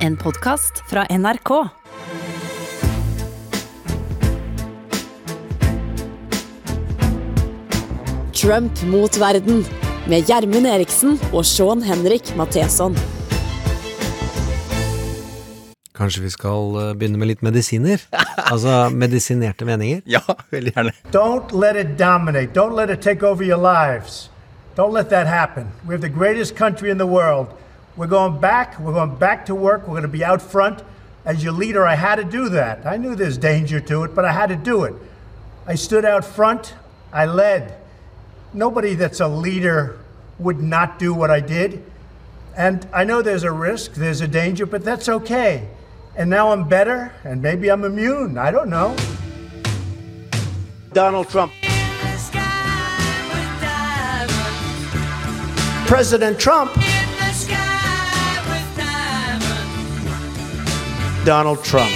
En podkast fra NRK. Trump mot verden med Gjermund Eriksen og Sean Henrik Matheson. Kanskje vi skal eh, begynne med litt medisiner? Altså medisinerte meninger? Ja, veldig gjerne. Don't let it dominate. Don't let it take over your lives. Don't let that happen. We have the greatest country in the world. We're going back. We're going back to work. We're going to be out front. As your leader, I had to do that. I knew there's danger to it, but I had to do it. I stood out front. I led. Nobody that's a leader would not do what I did. And I know there's a risk, there's a danger, but that's okay. And now I'm better, and maybe I'm immune. I don't know. Donald Trump. President Trump. Donald Trump.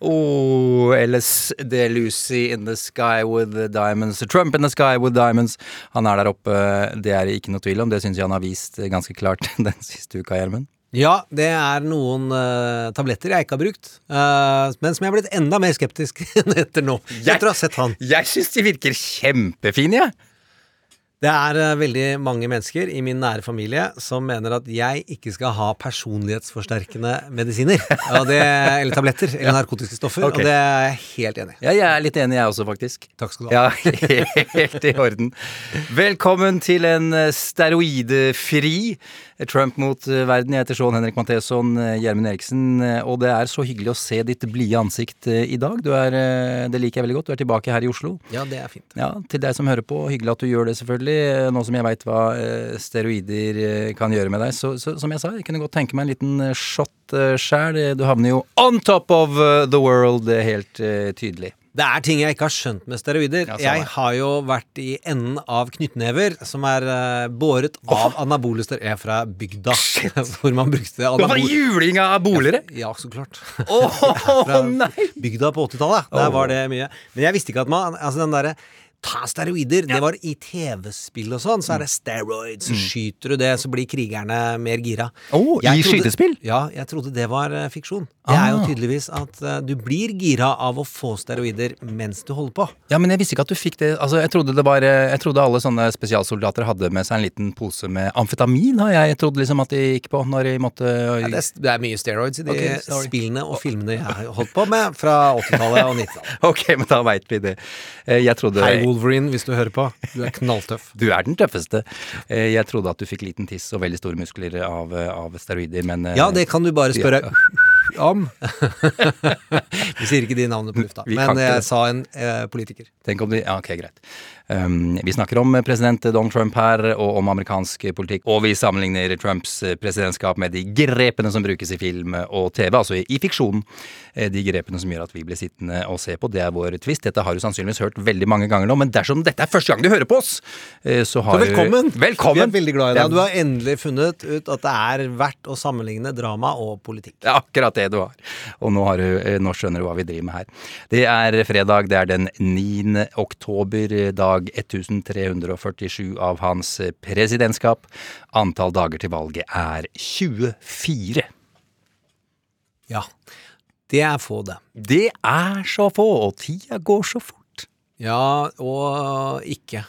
oh, Ellis de Lucy in the sky with diamonds. Trump in the sky with diamonds. Han er der oppe, det er ikke noe tvil om. Det syns jeg han har vist ganske klart den siste uka, Gjermund. Ja, det er noen uh, tabletter jeg ikke har brukt, uh, men som jeg er blitt enda mer skeptisk etter nå. Etter å ha sett han. Jeg syns de virker kjempefine, jeg. Det er uh, veldig mange mennesker i min nære familie som mener at jeg ikke skal ha personlighetsforsterkende medisiner. Det, eller tabletter. Eller narkotiske stoffer. Okay. Og det er jeg helt enig i. Ja, jeg er litt enig, jeg også, faktisk. Takk skal du ha. Ja, helt i orden. Velkommen til en steroidefri Trump mot verden. Jeg heter Sean Henrik Matheson, Gjermund Eriksen, og det er så hyggelig å se ditt blide ansikt i dag. Er, det liker jeg veldig godt. Du er tilbake her i Oslo. Ja, det er fint. Ja, Til deg som hører på, hyggelig at du gjør det, selvfølgelig selvfølgelig, nå som jeg veit hva eh, steroider eh, kan gjøre med deg. Så, så, som jeg sa, jeg kunne godt tenke meg en liten eh, shot sjæl. Du havner jo on top of the world, helt tydelig. Det er ting jeg ikke har skjønt med steroider. Jeg har jo vært i enden av knyttnever, som er båret av anabole steroider fra bygda. hvor man brukte anabole... Det var juling av bolere? Ja, så klart. Oh, fra bygda på 80-tallet. Der var det mye. Men jeg visste ikke at man Altså den derre ta steroider. Ja. Det var i TV-spill og sånn, så er det steroids. Så mm. skyter du det, så blir krigerne mer gira. Oh, I trodde, skytespill? Ja, jeg trodde det var uh, fiksjon. Det ah. er jo ah. tydeligvis at uh, du blir gira av å få steroider mens du holder på. Ja, men jeg visste ikke at du fikk det. Altså, jeg trodde det var Jeg trodde alle sånne spesialsoldater hadde med seg en liten pose med amfetamin, har jeg trodd liksom at de gikk på når de måtte ja, det, er, det, er, mye steroids i de okay, spillene og filmene jeg har holdt på med fra 80-tallet og 90-tallet. ok, men da veit vi det. Jeg trodde Hei, Wolverine, hvis du hører på. Du er knalltøff. du er den tøffeste. Eh, jeg trodde at du fikk liten tiss og veldig store muskler av, av steroider, men eh, Ja, det kan du bare spørre om. Vi sier ikke de navnene på lufta, men jeg sa en eh, politiker. Tenk om de Ja, ok, greit. Um, vi snakker om president Donald Trump her, og om amerikansk politikk. Og vi sammenligner Trumps presidentskap med de grepene som brukes i film og TV, altså i, fiksjonen. Eh, de grepene som gjør at vi blir sittende og se på. Det er vår twist. Dette har du sannsynligvis hørt veldig mange ganger nå, men dersom dette er første gang du hører på oss, eh, så har så velkommen. du Velkommen! Vi er veldig glad i deg. Du har endelig funnet ut at det er verdt å sammenligne drama og politikk. Det er akkurat det du har. Og nå, har du, eh, nå skjønner du hva vi driver med her. Det er fredag, det er den 9. oktober, dag dag 1347 av hans presidentskap. Antall dager til valget er 24. Ja, det er få, det. Det er så få, og tida går så fort. Ja, og ikke.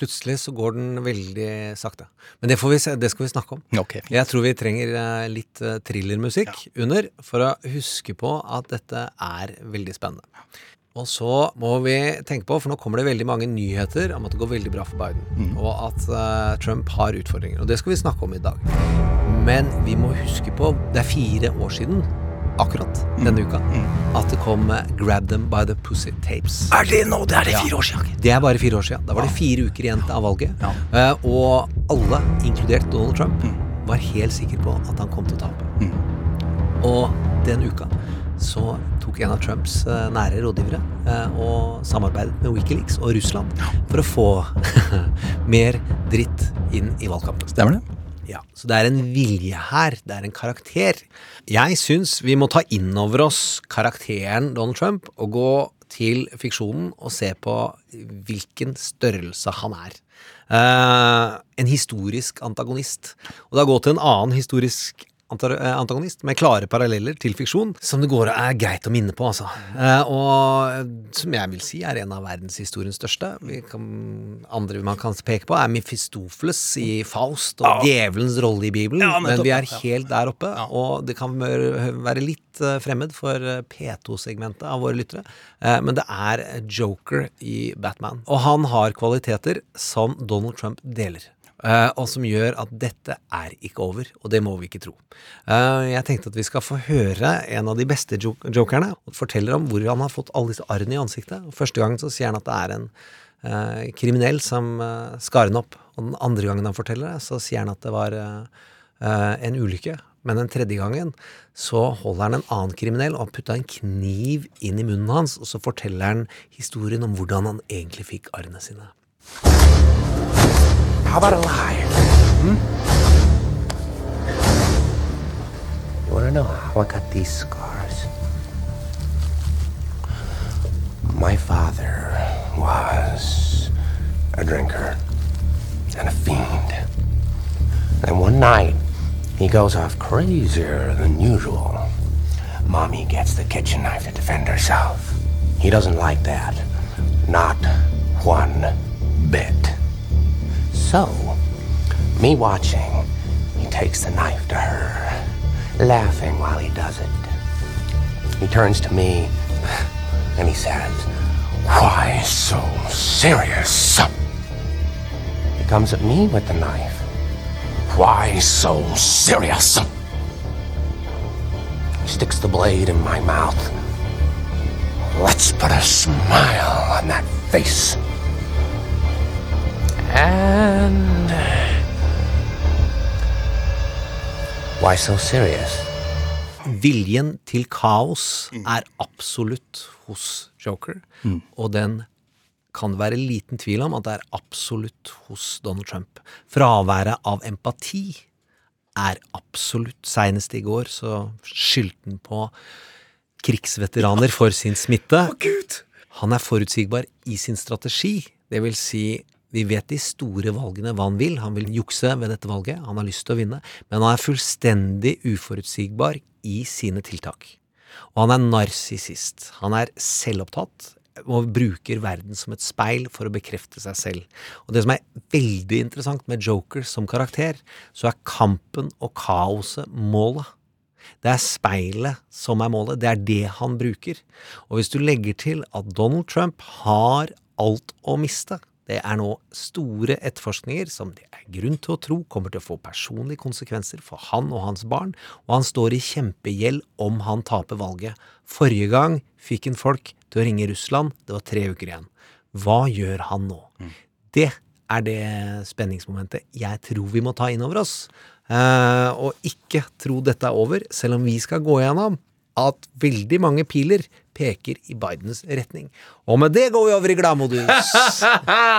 Plutselig så går den veldig sakte. Men det, vi, det skal vi snakke om. Okay, jeg tror vi trenger eh, litt eh, thrillermusikk ja. under for å huske på at dette er veldig spennende. Og så må vi tenke på, for nå kommer det veldig mange nyheter om at det går veldig bra for Biden, mm. og at uh, Trump har utfordringer. Og det skal vi snakke om i dag. Men vi må huske på Det er fire år siden akkurat mm. denne uka mm. at det kom uh, 'Grab Them By The Pussy Tapes'. Er det nå? Det er det fire år siden? Det er bare fire år siden. Da var det fire uker igjen av valget. Ja. Uh, og alle, inkludert Donald Trump, mm. var helt sikre på at han kom til å tape. Mm. Og den uka så tok en av Trumps eh, nære rådgivere eh, og samarbeidet med Wikileaks og Russland for å få mer dritt inn i valgkampen. Stemmer det? Ja, Så det er en vilje her. Det er en karakter. Jeg syns vi må ta inn over oss karakteren Donald Trump og gå til fiksjonen og se på hvilken størrelse han er. Eh, en historisk antagonist. Og da gå til en annen historisk antagonist med klare paralleller til fiksjon, som det går er greit å minne på, altså. Eh, og eh, som jeg vil si er en av verdenshistoriens største. Vi kan, andre man kan peke på, er Mephistopheles i Faust og djevelens rolle i Bibelen. Ja, men vi er helt der oppe, og det kan være litt eh, fremmed for eh, P2-segmentet av våre lyttere. Eh, Men det er Joker i Batman. Og han har kvaliteter som Donald Trump deler. Eh, og som gjør at dette er ikke over, og det må vi ikke tro. Eh, jeg tenkte at vi skal få høre en av de beste jo jokerne, forteller om hvor han har fått alle disse arrene i ansiktet. Første gangen så sier han at det er en eh, kriminell som skar den opp. Og den andre gangen han forteller det, så sier han at det var en ulykke. Men den tredje gangen så holder han en annen kriminell og har putta en kniv inn i munnen hans, og så forteller han historien om hvordan han egentlig fikk arrene sine. How about a lie? Hmm? You want to know how I got these scars? My father was a drinker and a fiend. And one night, he goes off crazier than usual. Mommy gets the kitchen knife to defend herself. He doesn't like that. Not one bit. So, me watching, he takes the knife to her, laughing while he does it. He turns to me and he says, Why so serious? He comes at me with the knife. Why so serious? He sticks the blade in my mouth. Let's put a smile on that face. And. Why so serious? Viljen til kaos er absolutt hos Joker, og den kan det være liten tvil om at det er absolutt hos Donald Trump. Fraværet av empati er absolutt. Seinest i går så skyldte han på krigsveteraner for sin smitte. Han er forutsigbar i sin strategi. Det vil si, vi vet de store valgene hva han vil. Han vil jukse ved dette valget. Han har lyst til å vinne. Men han er fullstendig uforutsigbar i sine tiltak. Og han er narsissist. Han er selvopptatt og bruker verden som et speil for å bekrefte seg selv. Og det som er veldig interessant med Joker som karakter, så er kampen og kaoset målet. Det er speilet som er målet. Det er det han bruker. Og hvis du legger til at Donald Trump har alt å miste, det er nå store etterforskninger som det er grunn til å tro kommer til å få personlige konsekvenser for han og hans barn, og han står i kjempegjeld om han taper valget. Forrige gang fikk han folk til å ringe Russland, det var tre uker igjen. Hva gjør han nå? Det er det spenningsmomentet jeg tror vi må ta inn over oss. Eh, og ikke tro dette er over, selv om vi skal gå gjennom at veldig mange piler peker i Bidens retning. Og med det går vi over i gladmodus.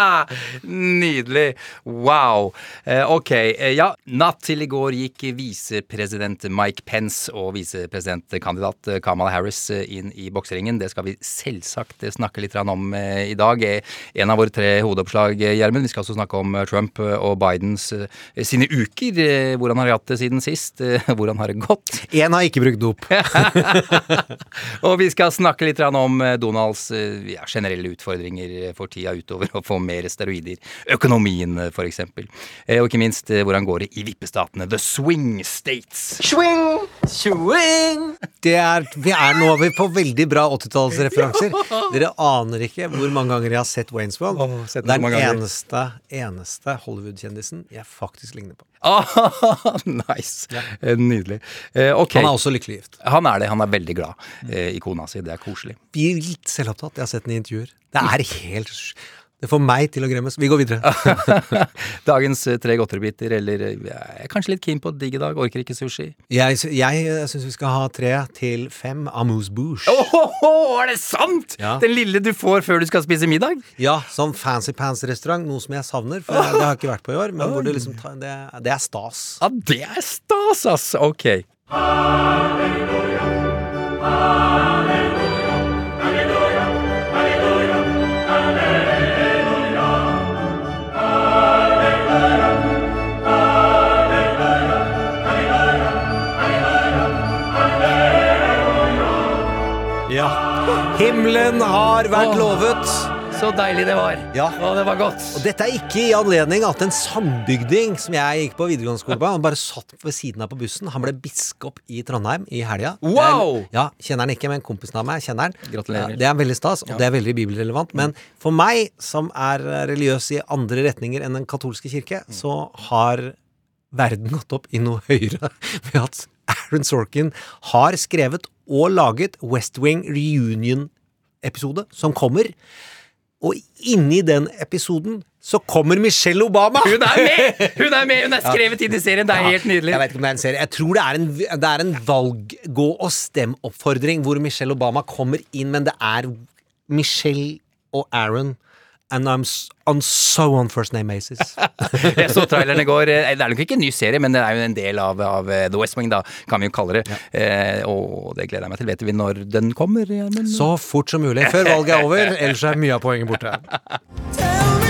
Nydelig. Wow. Eh, ok. Eh, ja, natt til i går gikk visepresident Mike Pence og visepresidentkandidat Kamal Kamala Harris eh, inn i bokseringen. Det skal vi selvsagt eh, snakke litt om eh, i dag. Eh, En av våre tre hovedoppslag, eh, Gjermund. Vi skal også snakke om eh, Trump eh, og Bidens eh, sine uker. Eh, Hvordan har de hatt det siden sist? Eh, Hvordan har det gått? Én har ikke brukt dop. Og vi skal snakke litt om eh, Donalds eh, ja, generelle utfordringer for tida utover å få mer steroider. Økonomien, f.eks., for eksempel. Eh, Og ikke minst eh, hvordan går det i vippestatene. The Swing States. Swing! Det er, vi er nå er på veldig bra 80-tallsreferanser. Dere aner ikke hvor mange ganger jeg har sett Wayne's World. Sett det er den eneste, eneste Hollywood-kjendisen jeg faktisk ligner på. Ah, nice. Eh, Nydelig. Eh, okay. Han er også lykkelig gift. Han er det. Han er veldig glad eh, i kona si. Det er koselig. Vilt selvopptatt. Jeg har sett den i intervjuer. Det er helt Det får meg til å gremmes. Vi går videre. Dagens eh, tre godteribiter, eller eh, jeg er kanskje litt keen på digg i dag. Orker ikke sushi. Jeg, jeg syns vi skal ha tre til fem amuse bouche. Åhåhå, er det sant?! Ja. Den lille du får før du skal spise middag? Ja, sånn fancy pants-restaurant. Noe som jeg savner. For det har jeg ikke vært på i år. Men hvor det liksom det, det er stas. Ja, det er stas, ass! Ok. Har vært lovet. Så deilig det var. Ja. Og det var godt. Og dette er ikke i anledning at en sambygding som jeg gikk på videregående skole på, han bare satt ved siden av på bussen. Han ble biskop i Trondheim i helga. Wow! Ja, kjenner han ikke, men kompisen av meg kjenner han. Gratulerer. Det er veldig stas, og det er veldig bibelrelevant. Men for meg, som er religiøs i andre retninger enn den katolske kirke, så har verden gått opp i noe høyere ved at Aaron Sorkin har skrevet og laget West Wing Reunion-episode, som kommer. Og inni den episoden så kommer Michelle Obama! Hun er med! Hun er med, hun er skrevet inn i serien. Det er helt nydelig. Jeg vet ikke om det er en serie. Jeg tror det er en, det er en valg gå og stem-oppfordring hvor Michelle Obama kommer inn, men det er Michelle og Aaron. And I'm on so on first name basis. Jeg så traileren i går. Eh, Det er nok ikke en ny serie, men det er jo en del av, av eh, The West Wing, da, kan vi jo kalle det. Eh, og det gleder jeg meg til. Vet vi når den kommer? Men... Så fort som mulig før valget er over, ellers er mye av poenget borte.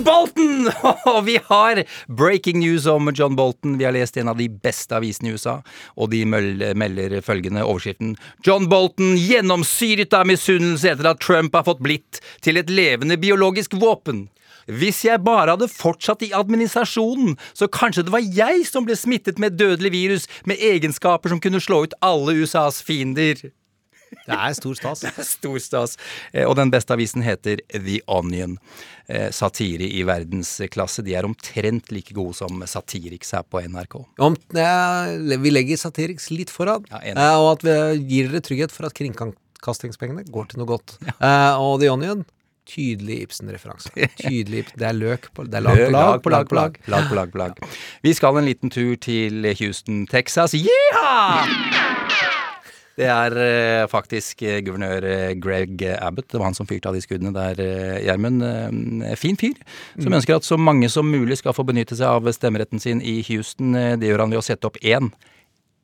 John Bolton! Og vi har breaking news om John Bolton. Vi har lest en av de beste avisene i USA, og de melder følgende overskriften. John Bolton gjennomsyret av misunnelse etter at Trump har fått blitt til et levende biologisk våpen. Hvis jeg bare hadde fortsatt i administrasjonen, så kanskje det var jeg som ble smittet med et dødelig virus med egenskaper som kunne slå ut alle USAs fiender. Det er stor stas. Stor stas. Eh, Og den beste avisen heter The Onion. Eh, Satire i verdensklasse. De er omtrent like gode som Satiriks her på NRK. Om, ja, vi legger Satiriks litt foran, Ja, eh, og at vi gir dere trygghet for at kringkastingspengene går til noe godt. Eh, og The Onion Tydelig Ibsen-referanse. Tydelig Det er løk på Det er lag på lag på lag på lag. lag på lag på lag. Vi skal en liten tur til Houston, Texas. Yeeha! Det er eh, faktisk eh, guvernør eh, Greg Abbott. Det var han som fyrte av de skuddene der, eh, Gjermund. Eh, fin fyr, som ønsker at så mange som mulig skal få benytte seg av stemmeretten sin i Houston. Eh, Det gjør han ved å sette opp én.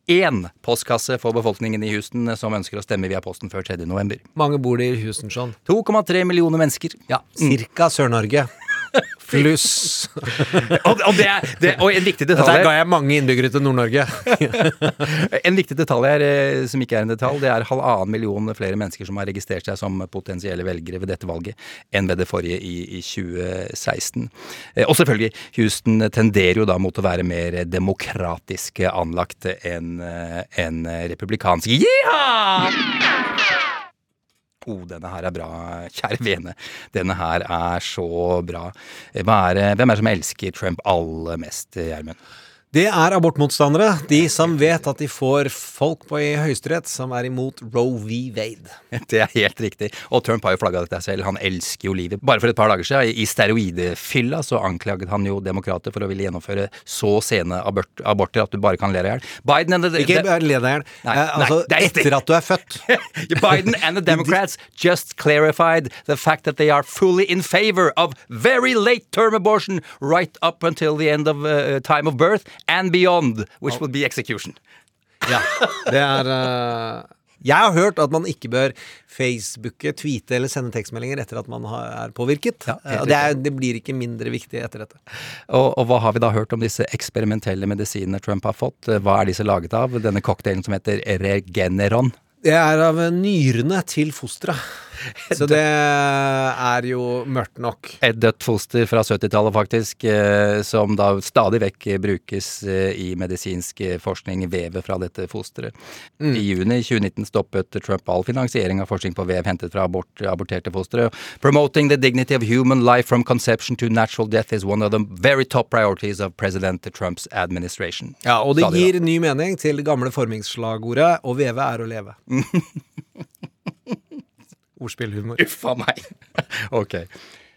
Én postkasse for befolkningen i Houston som ønsker å stemme via posten før 3. november. Mange bor det i Houston, sånn? 2,3 millioner mennesker. Ja, cirka Sør-Norge. Pluss Og, og, det er, det, og en viktig Der detalj ga jeg mange innbyggere til Nord-Norge. En viktig detalj her, eh, som ikke er en detalj, det er halvannen million flere mennesker som har registrert seg som potensielle velgere ved dette valget, enn ved det forrige i, i 2016. Eh, Og selvfølgelig, Houston tenderer jo da mot å være mer demokratisk anlagt enn eh, enn republikansk. Yeeha! Oh, denne her er bra, kjære vene. Denne her er så bra. Er, hvem er det som elsker Trump aller mest, Gjermund? Det er abortmotstandere. De som vet at de får folk på i Høyesterett som er imot Roe v. Wade. Det er helt riktig. Og Trump har jo flagga dette selv. Han elsker jo livet. Bare for et par dager siden, i steroidefylla, så anklaget han jo demokrater for å ville gjennomføre så sene abort, aborter at du bare kan le deg i hjel. Biden and the, Ikke bare le deg i hjel. Eh, Altså, nei, det er etter at du er født. Biden and the Democrats just clarified the fact that they are fully in favor of very late term abortion right up until the end of uh, time of birth and beyond, which will be execution. Ja, det er uh, Jeg har hørt at man ikke bør facebooke, tweete eller sende tekstmeldinger etter at man har, er påvirket. Ja, Eh, det, er, det blir ikke mindre viktig etter dette. Og, og hva har vi da hørt om disse eksperimentelle medisinene Trump har fått? Hva er disse laget av? Denne cocktailen som heter Regeneron. Det er av nyrene til fosteret. Så det er jo mørkt nok. Et dødt foster fra 70-tallet, faktisk, eh, som da stadig vekk brukes eh, i medisinsk eh, forskning, vevet fra dette fosteret. I juni 2019 stoppet Trump all finansiering av forskning på vev hentet fra abort, aborterte fostre. Promoting the dignity of human life from conception to natural death is one of the very top priorities of President Trumps administration. Ja, Og det stadig gir da. ny mening til gamle formingsslagordet 'å veve er å leve'. Ordspillhumor. Uffa meg. ok.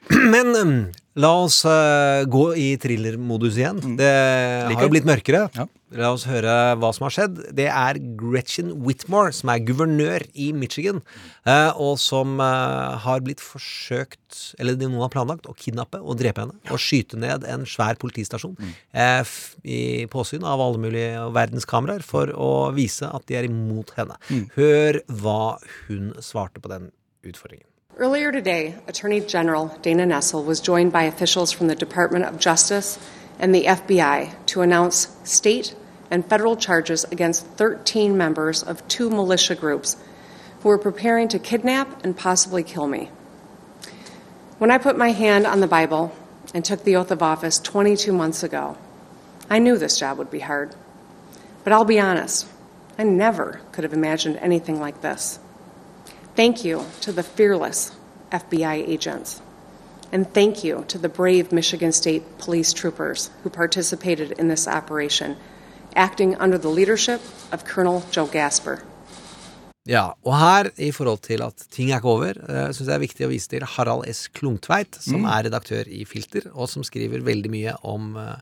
Men um, la oss uh, gå i thrillermodus igjen. Det har jo blitt mørkere. Ja. La oss høre hva som har skjedd. Det er Gretchen Whitmore, som er guvernør i Michigan, uh, og som uh, har blitt forsøkt, eller noen har planlagt, å kidnappe og drepe henne. Og skyte ned en svær politistasjon f i påsyn av alle mulige verdenskameraer for å vise at de er imot henne. Hør hva hun svarte på den utfordringen. Earlier today, Attorney General Dana Nessel was joined by officials from the Department of Justice and the FBI to announce state and federal charges against 13 members of two militia groups who were preparing to kidnap and possibly kill me. When I put my hand on the Bible and took the oath of office 22 months ago, I knew this job would be hard. But I'll be honest, I never could have imagined anything like this. Thank you to the fearless FBI agents. And thank you to the brave Michigan State police troopers who participated in this operation, acting under the leadership of Colonel Joe Gasper. Ja, og her, i forhold til at ting er ikke over, uh, syns jeg det er viktig å vise til Harald S. Klungtveit, som er redaktør i Filter, og som skriver veldig mye om uh,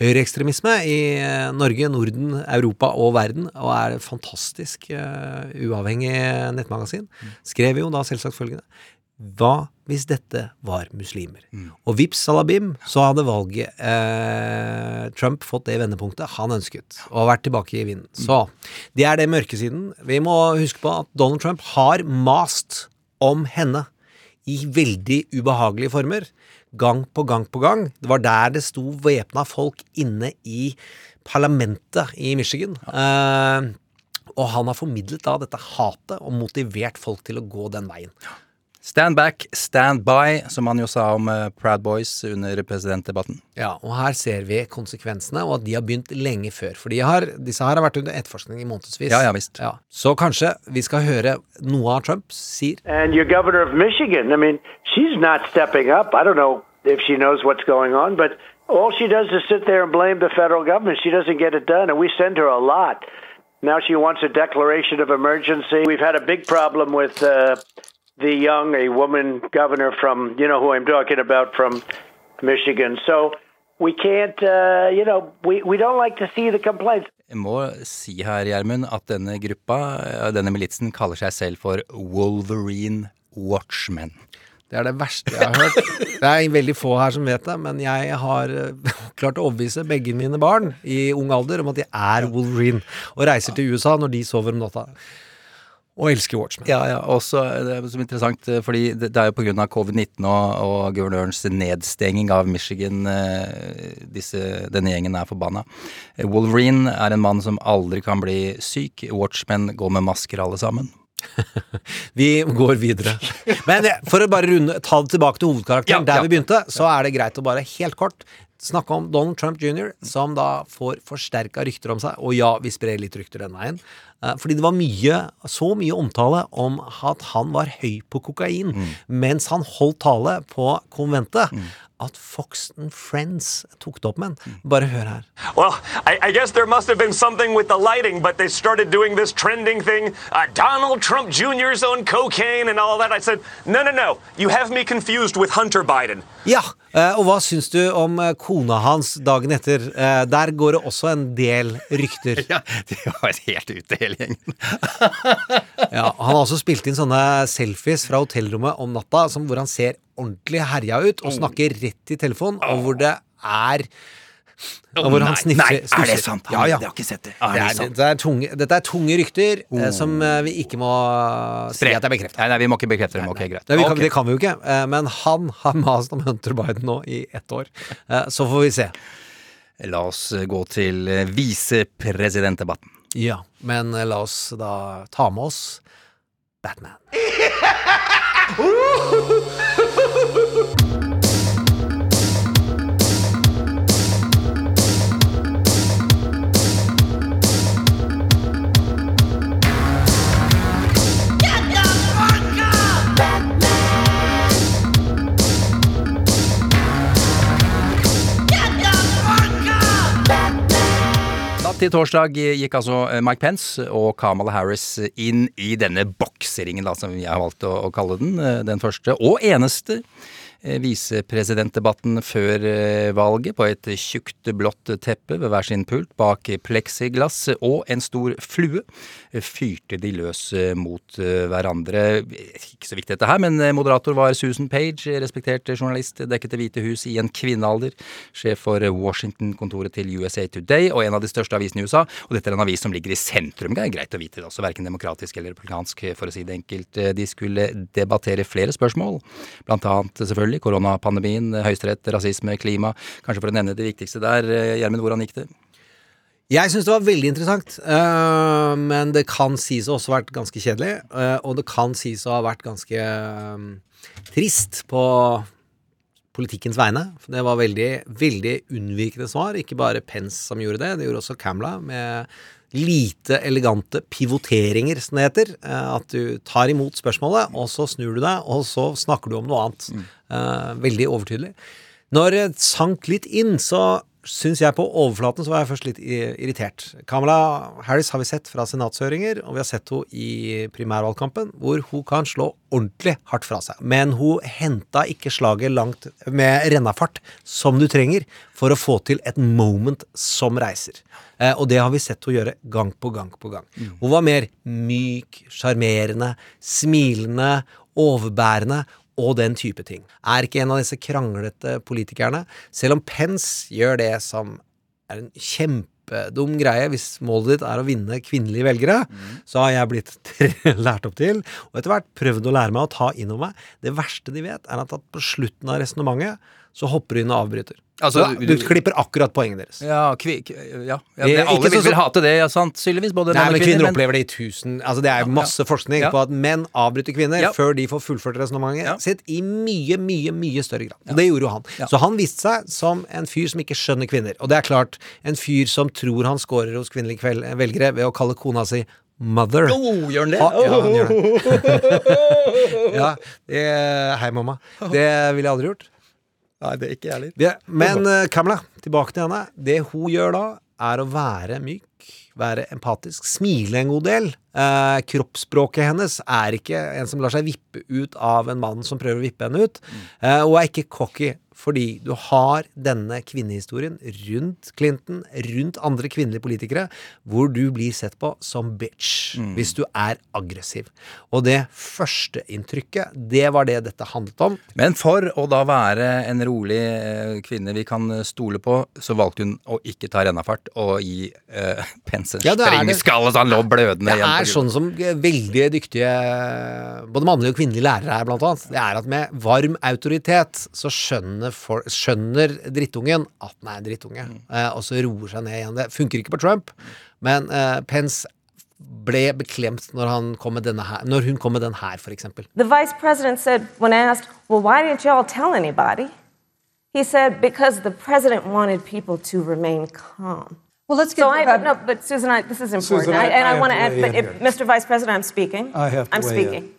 høyreekstremisme i uh, Norge, Norden, Europa og verden, og er et fantastisk uh, uavhengig nettmagasin. Skrev jo da selvsagt følgende Hva hvis dette var muslimer? Og vips salabim, så hadde valget eh, Trump fått det vendepunktet han ønsket, og vært tilbake i vinden. Så det er det mørkesiden. Vi må huske på at Donald Trump har mast om henne i veldig ubehagelige former. Gang på gang på gang. Det var der det sto væpna folk inne i parlamentet i Michigan. Eh, og han har formidlet da dette hatet og motivert folk til å gå den veien. Stand back, stand by, som han jo sa om eh, Proud Boys under presidentdebatten. Ja, og her ser vi konsekvensene, og at de har begynt lenge før. For har, disse her har vært under etterforskning i månedsvis. Ja, ja, visst. Så kanskje vi skal høre noe av Trump sier. And your governor of Michigan, I mean, she's not stepping up. I don't know if she knows what's going on, but all she does is sit there and blame the federal government. She doesn't get it done, and we send her a lot. Now she wants a declaration of emergency. We've had a big problem with uh, the young, a woman governor from, you know who I'm talking about, from Michigan. So we can't, uh, you know, we, we don't like to see the complaints. Jeg må si her, Gjermund, at denne gruppa, eh, denne militsen, kaller seg selv for Wolverine Watchmen. Det er det verste jeg har hørt. Det er veldig få her som vet det, men jeg har eh, klart å overbevise begge mine barn i ung alder om at de er Wolverine, og reiser til USA når de sover om natta. Og elsker Watchmen. Ja, ja, også det er så interessant, eh, fordi det det er jo av covid-19 og, og guvernørens nedstenging av Michigan eh, disse, denne gjengen er forbanna. Eh, Wolverine er en mann som aldri kan bli syk. Watchmen går med masker alle sammen. Vi går videre. Men for å bare runde, ta det tilbake til hovedkarakteren, Ja, der ja. vi begynte, så er det greit å bare helt kort snakke om Donald Trump jr., som da får forsterka rykter om seg. Og ja, vi sprer litt rykter den veien. Eh, Fordi det var mye, så mye omtale om at han var høy på kokain mens han holdt tale på konventet, at Fox and Friends tok det opp med han. Bare hør her. Well, I, I guess there must have been something with the lighting, but they started doing this trending thing. Uh, Donald Trump Jr.'s on cocaine and all that. I said, no, no, no. You have me confused with Hunter Biden. Ja, eh, og hva syns du om eh, kona hans dagen etter? Der går det også en del rykter. Ja, det var helt ute, hele gjengen. Ja, han har også spilt inn sånne selfies fra hotellrommet om natta som hvor han ser ordentlig herja ut og snakker rett i telefonen, og hvor det er og hvor han nei, sniffer nei, er det sant? sant? Ja, ja. Jeg har ikke sett det. Det Er det er, det det er tunge, dette er tunge rykter eh, som eh, vi ikke må si at det er bekreftet. Nei, nei, vi må ikke bekrefte dem. Ok, greit. Det, vi kan, okay. det kan vi jo ikke, eh, men han har mast om Hunter Biden nå i ett år. Eh, Så får vi se. La oss gå til eh, visepresidentdebatten. Ja, men eh, la oss da ta med oss Batman. Natt til torsdag gikk altså eh, Mike Pence og Kamala Harris inn i denne bokseringen, da, som jeg har valgt å, å kalle den. eh, Den første og eneste visepresidentdebatten før eh, valget på et tjukt blått teppe ved hver sin pult bak pleksiglass og en stor flue eh, fyrte de løs eh, mot eh, hverandre. Ikke så viktig dette her, men eh, moderator var Susan Page, respektert journalist, dekket Det hvite hus i en kvinnealder, sjef for Washington-kontoret til USA Today og en av de største avisene i USA. Og dette er en avis som ligger i sentrum, det er greit å vite det også, verken demokratisk eller republikansk, for å si det enkelt. De skulle debattere flere spørsmål, blant annet selvfølgelig koronapandemien, høyesterett, rasisme, klima. Kanskje for å nevne det viktigste der, Gjermund, hvordan gikk det? Jeg syns det var veldig interessant, øh, men det kan sies å også vært ganske kjedelig. øh, og det kan sies å ha vært ganske øh, trist på politikkens vegne. Det var veldig, veldig unnvikende svar. Ikke bare Pence som gjorde det, det gjorde også Camla med lite elegante pivoteringer, som det heter. Eh, At du tar imot spørsmålet, og så snur du deg, og så snakker du om noe annet. Mm. Veldig overtydelig. Når det sank litt inn, så syns jeg på overflaten så var jeg først litt irritert. Kamala Harris har vi sett fra senatshøringer, og vi har sett henne i primærvalgkampen, hvor hun kan slå ordentlig hardt fra seg. Men hun henta ikke slaget langt med rennafart som du trenger for å få til et moment som reiser. Eh, og det har vi sett henne gjøre gang på gang på gang. Hun var mer myk, sjarmerende, smilende, overbærende og den type ting. Er ikke en av disse kranglete politikerne. Selv om Pence gjør det som er en kjempedum greie hvis målet ditt er å vinne kvinnelige velgere, så har jeg blitt lært opp til, og etter hvert prøvd å lære meg å ta inn over meg. Det verste de vet, er at på slutten av resonnementet så hopper du inn og avbryter. Altså, så du, du- klipper akkurat poenget deres. Ja, kvi, ja, ja det, alle vil vil hate det, ja, sannsynligvis. Både Nei, menn men og kvinner men- opplever det i tusen Altså Det er masse forskning Ja. på at menn avbryter kvinner Ja. før de får fullført resonnementet Ja. sitt i mye, mye mye større grad. Og det gjorde jo han. Ja. Så han viste seg som en fyr som ikke skjønner kvinner. Og det er klart, en fyr som tror han scorer hos kvinnelige velgere ved å kalle kona si mother. Oh, gjør han det? Ah, ja, han gjør det. ja, det, hei, mamma. Det ville jeg aldri gjort. Nei, det er ikke jeg heller. Men uh, Kamala, tilbake til henne. Det hun gjør da, er å være myk, være empatisk, smile en god del. Eh, kroppsspråket hennes er ikke en som lar seg vippe ut av en mann som prøver å vippe henne ut. Eh, hun er ikke cocky, fordi du har denne kvinnehistorien rundt Clinton, rundt andre kvinnelige politikere, hvor du blir sett på som bitch hvis du er aggressiv. Og det førsteinntrykket, det var det dette handlet om. Men for å da være en rolig eh, kvinne vi kan stole på, så valgte hun å ikke ta rennafart og gi eh, Pence en Ja, det springskalle så han lå blødende igjen. Det er sånn som veldig dyktige både mannlige og kvinnelige lærere er, blant annet. Det er at med varm autoritet så skjønner, for, skjønner drittungen at den er en drittunge, eh, og så roer seg ned igjen. Det funker ikke på Trump, men eh, Pence ble beklemt når, han kom med denne her, når hun kom med den her, for eksempel. The vice president said, when asked, Well, why didn't y'all tell anybody? He said, Because the president wanted people to remain calm. Well, let's get So I, no, but Susan, I, this is important. Susan, I- and I I, want to add, but if. Mr. Vice President, I'm speaking. I have to I'm weigh in.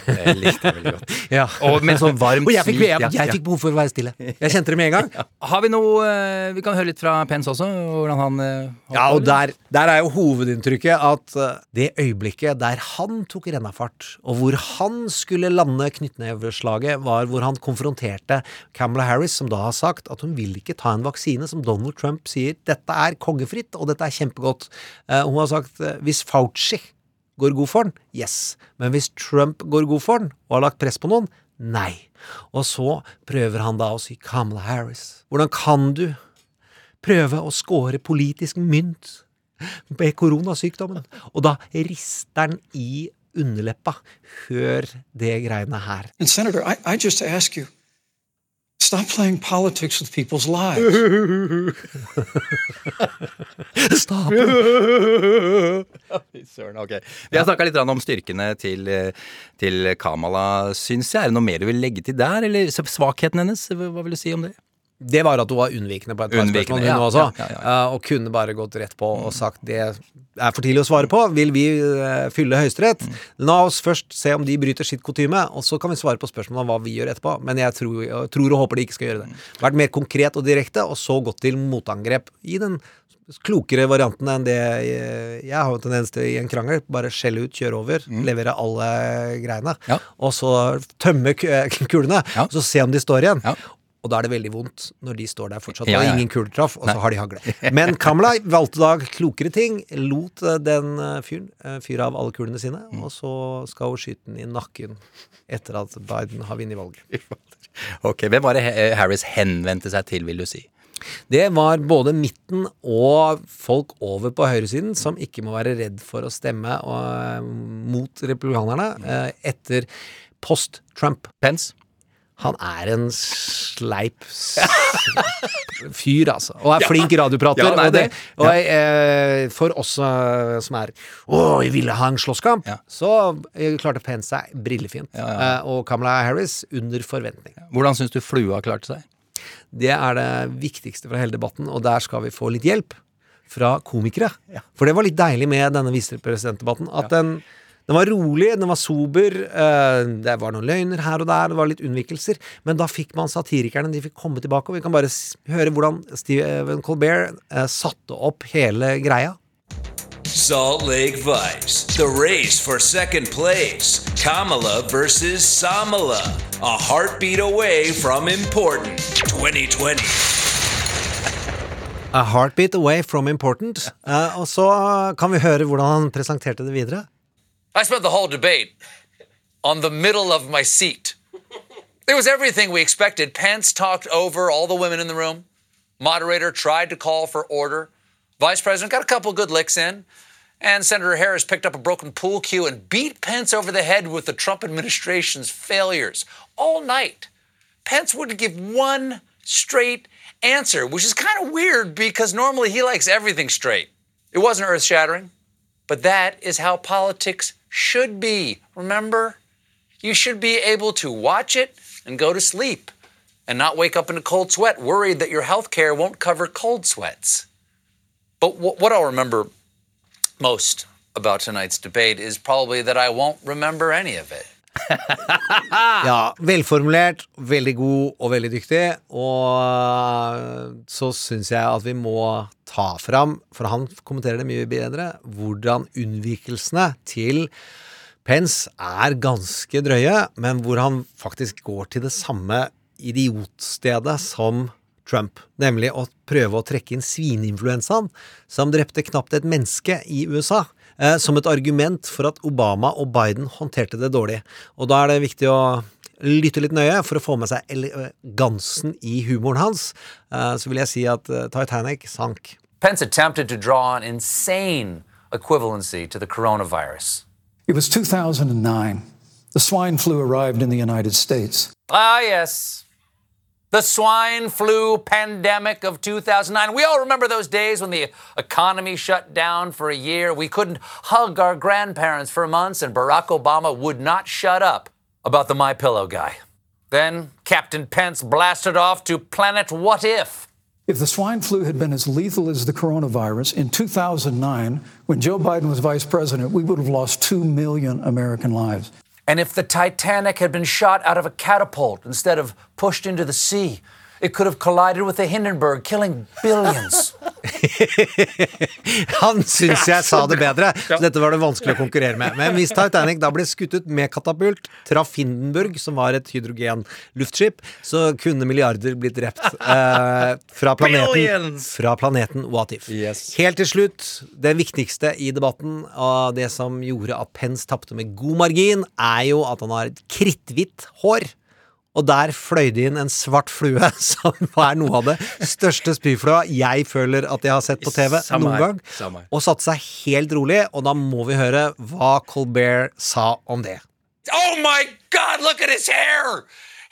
Det likte jeg veldig godt. Ja. Og med sånn varmt Og jeg fikk, jeg, jeg fikk behov for å være stille. Jeg kjente det med en gang. Har vi noe eh, Vi kan høre litt fra Pence også, hvordan han eh, Ja, og der, der er jo hovedinntrykket at eh, det øyeblikket der han tok rennafart, og hvor han skulle lande knyttneveslaget, var hvor han konfronterte Kamala Harris, som da har sagt at hun vil ikke ta en vaksine som Donald Trump sier dette er kongefritt, og dette er kjempegodt. Hun har sagt hvis Fauci går god for den, yes. Men hvis Trump går god for den, og har lagt press på noen, nei. Og så prøver han da å si Kamala Harris, hvordan kan du prøve å score politisk mynt med koronasykdommen. Og da rister han i underleppa. Hør det greiene her. And Senator, I, I just ask you, stop playing politics with people's lives. Stop. Søren, ok. Vi har snakka litt om styrkene til, til Kamala, syns jeg. Er det noe mer du vil legge til der, eller svakheten hennes? Hva vil du si om det? Det var at hun var unnvikende på et par spørsmål, hun ja, også. ja, ja, eh, Og kunne bare gått rett på og sagt det er for tidlig å svare på. Vil vi eh, fylle Høyesterett? La oss først se om de bryter sitt kutyme, og så kan vi svare på spørsmål om hva vi gjør etterpå. Men jeg tror, jeg tror og håper de ikke skal gjøre det. Vært mer konkret og direkte, og så gått til motangrep i den klokere varianten enn det jeg, jeg har jo tendens til i en krangel. Bare skjelle ut, kjøre over, levere alle greiene. Ja. Og så tømme kulene, Ja. så se om de står igjen. Ja. Og da er det veldig vondt når de står der fortsatt Ja, ja, og ingen kuler traff, og så har de hagle. Men Kamala valgte da klokere ting. Lot eh, den eh, fyren eh, fyre av alle kulene sine, Mm. og så skal hun skyte den i nakken etter at Biden har vunnet valget. Ok, Hvem var det Harris henvendte seg til, vil du si? Det var både midten og folk over på høyresiden som ikke må være redd for å stemme og, mot republikanerne eh, etter post-Trump. Pence? Han er en sleip fyr, altså. Og er flink radioprater. Ja, er og det, og jeg, eh, for oss eh, som er Å, vi ville ha en slåsskamp, så eh, klarte Pence seg brillefint. Eh, og Kamala Harris under forventning. Hvordan syns du flua klarte seg? Det er det viktigste fra hele debatten, og der skal vi få litt hjelp fra komikere. For det var litt deilig med denne visepresidentdebatten. At den, den var rolig, den var sober, eh, det var noen løgner her og der, det var litt unnvikelser. Men da fikk man satirikerne, de fikk komme tilbake, og vi kan bare høre hvordan Stephen Colbert eh, satte opp hele greia. Salt Lake Vice, the race for second place. Kamala versus Samala, a heartbeat away from important. 2020. A heartbeat away from important. Eh, og så kan vi høre hvordan han presenterte det videre. I spent the whole debate on the middle of my seat. It was everything we expected. Pence talked over all the women in the room. Moderator tried to call for order. Vice President got a couple good licks in. And Senator Harris picked up a broken pool cue and beat Pence over the head with the Trump administration's failures all night. Pence wouldn't give one straight answer, which is kind of weird because normally he likes everything straight. It wasn't earth shattering, but that is how politics should be. Remember? You should be able to watch it and go to sleep and not wake up in a cold sweat worried that your health care won't cover cold sweats. But wh- what I'll remember most about tonight's debate is probably that I won't remember any of it. Ja, velformulert, veldig god og veldig dyktig. Og så syns jeg at vi må ta fram, for han kommenterer det mye bedre, hvordan unnvikelsene til Pence er ganske drøye, men hvor han faktisk går til det samme idiotstedet som Trump, nemlig å prøve å trekke inn svineinfluensaen, som drepte knapt et menneske i USA, eh, som et argument for at Obama og Biden håndterte det dårlig. Og da er det viktig å lytte litt nøye for å få med seg elegansen i humoren hans. Eh, så vil jeg si at eh, Titanic sank. Pence attempted to draw an insane equivalency to the coronavirus. It was 2009. The swine flu arrived in the United States. Ah, yes. The swine flu pandemic of 2009. We all remember those days when the economy shut down for a year. We couldn't hug our grandparents for months, and Barack Obama would not shut up about the My Pillow guy. Then Captain Pence blasted off to Planet What If. If the swine flu had been as lethal as the coronavirus in 2009, when Joe Biden was vice president, we would have lost 2 million American lives. And if the Titanic had been shot out of a catapult instead of pushed into the sea, it could have collided with the Hindenburg, killing billions. Han syns jeg sa det bedre, så dette var det vanskelig å konkurrere med. Men hvis Titanic da ble skutt ut med katapult, traff Hindenburg, som var et hydrogen-luftskip, så kunne milliarder blitt drept eh, fra planeten Fra planeten What If. Helt til slutt, det viktigste i debatten, og det som gjorde at Pence tapte med god margin, er jo at han har et kritthvitt hår. Og der fløy det inn en svart flue, som er noe av det største spyflua jeg føler at jeg har sett på TV Samme noen her, gang. samme. Og satte seg helt rolig, og da må vi høre hva Colbert sa om det. Oh my God, look at his hair!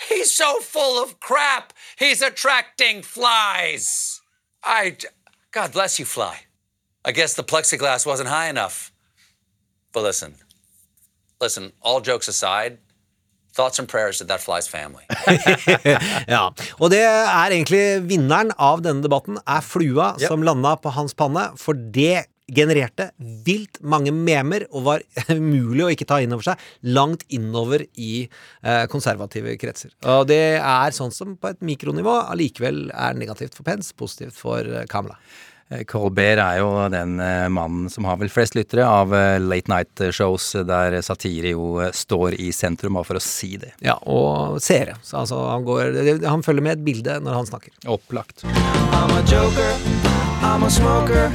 He's so full of crap. He's attracting flies. I, God bless you, fly. I guess the plexiglass wasn't high enough. But listen, listen, all jokes aside, thoughts and prayers to that fly's family. ja, Og det er egentlig vinneren av denne debatten, er flua Yep. som landa på hans panne, for det genererte vilt mange memer og var umulig å ikke ta inn over seg langt innover i eh, konservative kretser. Og det er sånn som på et mikronivå allikevel er negativt for Pence, positivt for eh, Kamala. Eh, Colbert er jo den eh, mannen som har vel flest lyttere av eh, late night-shows der satire jo står i sentrum, bare for å si det. Ja, og seere. Så altså, han, går, han følger med et bilde når han snakker. Opplagt. I'm a joker, I'm a smoker,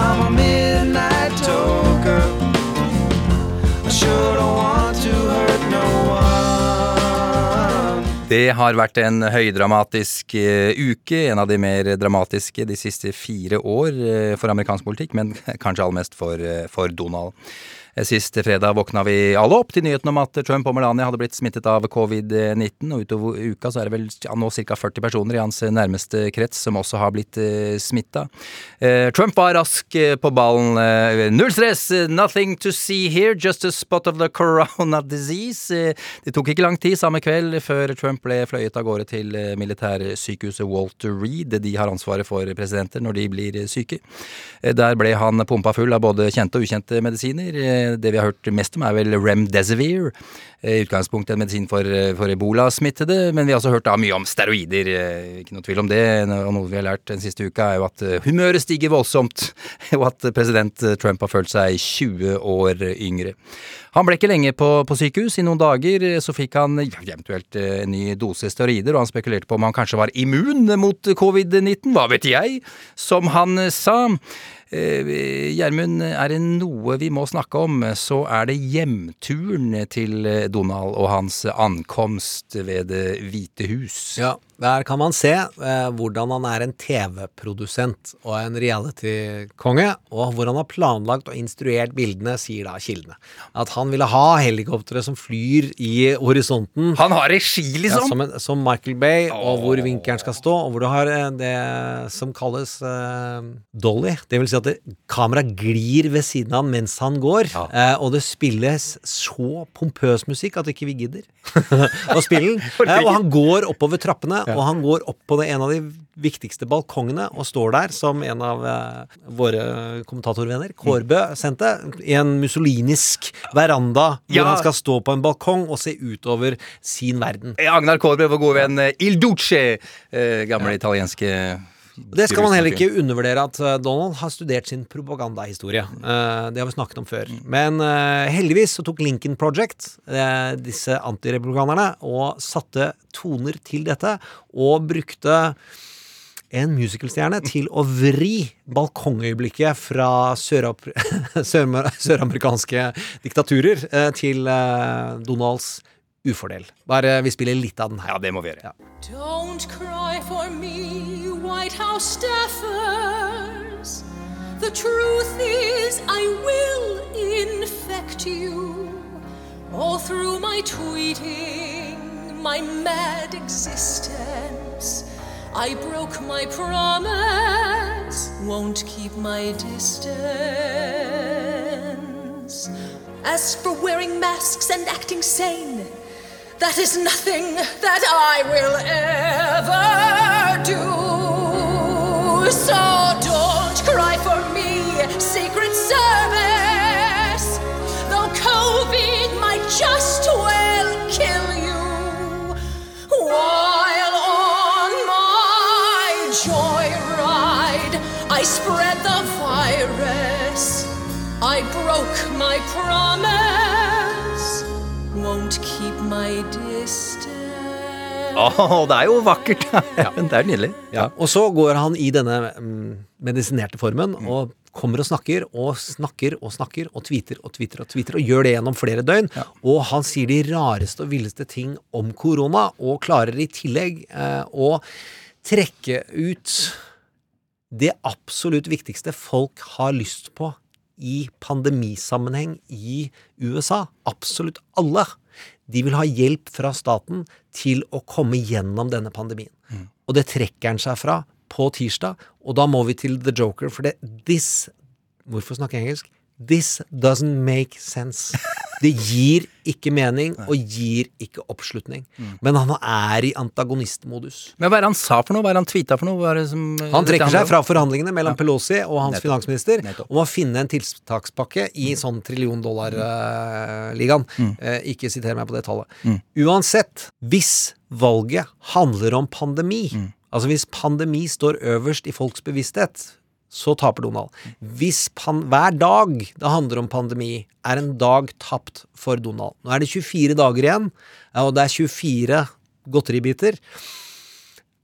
I'm a midnight toker. I sure don't want to hurt no. Det har vært en høydramatisk eh, uke, en av de mer dramatiske de siste fire år eh, for amerikansk politikk, men kanskje aller mest for, eh, for Donald. Sist fredag våkna vi alle opp til nyheten om at Trump og Melania hadde blitt smittet av covid-19, og utover uka så er det vel ja, nå ca. 40 personer i hans nærmeste krets som også har blitt eh, smitta. Eh, Trump var rask eh, på ballen. Null stress, nothing to see here, just a spot of the corona disease. Det tok ikke lang tid samme kveld før Trump ble fløyet av gårde til eh, militærsykehuset Walter Reed. De har ansvaret for presidenter når de blir syke. Der ble han pumpa full av både kjente og ukjente medisiner. Det vi har hørt mest om, er vel Remdesivir. eh, I utgangspunktet en medisin for, eh, for ebola-smittede, men vi har også hørt da mye om steroider. eh, Ikke noe tvil om det. Og noe vi har lært den siste uka, er jo at humøret stiger voldsomt, og at president Trump har følt seg 20 år yngre. Han ble ikke lenge på, på sykehus. I noen dager så fikk han eventuelt en ny dose steroider, og han spekulerte på om han kanskje var immun mot covid-19. Hva vet jeg? Som han sa. Eh, Gjermund, er det noe vi må snakke om, så er det hjemturen til Donald og hans ankomst ved Det hvite hus. Ja, der kan man se eh, hvordan han er en TV-produsent og en reality-konge, og hvor han har planlagt og instruert bildene, sier da kildene. At han ville ha helikoptre som flyr i horisonten. Han har regi, liksom! Ja, som, en, som Michael Bay, og hvor vinkelen skal stå, og hvor du har eh, det som kalles eh, dolly. Det vil si at kameraet glir ved siden av han mens han går, eh, og det spilles så pompøs musikk at ikke vi gidder å spille den. Eh, og han går oppover trappene, og han går opp på det, en av de viktigste balkongene og står der som en av eh, våre kommentatorvenner, Kårbø, sendte, i en mussolinisk veranda hvor Ja. han skal stå på en balkong og se utover sin verden. Eh, Agnar Kårbø, vår gode venn eh, Il Duce, eh, gamle italienske Det skal man heller ikke undervurdere at eh, Donald har studert sin propagandahistorie. Eh, det har vi snakket om før. Men eh, heldigvis så tok Lincoln Project, eh, disse antirepublikanerne, og satte toner til dette, og brukte en musicalstjerne til å vri balkongøyeblikket fra søramerikanske diktaturer til Donalds ufordel. Bare vi spiller litt av den her. Ja, det må vi gjøre. Don't cry for me, White House staffers. The truth is, I will infect you. All through my tweeting, my mad existence. I broke my promise, won't keep my distance. As for wearing masks and acting sane, that is nothing that I will ever. So don't cry for me, Secret Service. Though COVID might just well kill you. While on my joyride, I spread the virus. I broke my promise. Won't keep my distance. Å, det er jo vakkert! det er nydelig. Ja. Og så går han i denne mm, medisinerte formen og kommer og snakker og snakker og snakker og tweeter og tweeter og tweeter og gjør det gjennom flere døgn. Og han sier de rareste og villeste ting om korona, og klarer i tillegg eh, å trekke ut det absolutt viktigste folk har lyst på i pandemisammenheng i USA. Absolutt alle. De vil ha hjelp fra staten til å komme gjennom denne pandemien. Og det trekker han seg fra på tirsdag, og da må vi til The Joker, for det This Hvorfor snakke engelsk? This doesn't make sense. Det gir ikke mening og gir ikke oppslutning. Men han er i antagonistmodus. Men hva er det han sa for noe? Hva er det han tvita for noe? Er som, Han trekker seg fra forhandlingene mellom Pelosi og hans Nettopp. finansminister Nettopp. om å finne en tiltakspakke i sånn trillion dollar-ligaen. Eh, ikke siter meg på det tallet. Mm. Uansett, hvis valget handler om pandemi, Mm. altså hvis pandemi står øverst i folks bevissthet, så taper Donald. Hvis hver dag det handler om pandemi, er en dag tapt for Donald. Nå er det 24 dager igjen, og det er 24 godteribiter.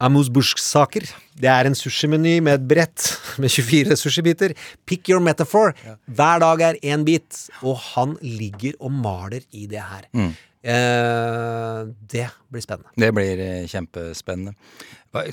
Amuse-bouche-saker. Det er en sushimeny med et brett med 24 sushibiter. Pick your metaphor. Hver dag er én bit, og han ligger og maler i det her. Mm. Eh, det blir spennende. Det blir eh, kjempespennende.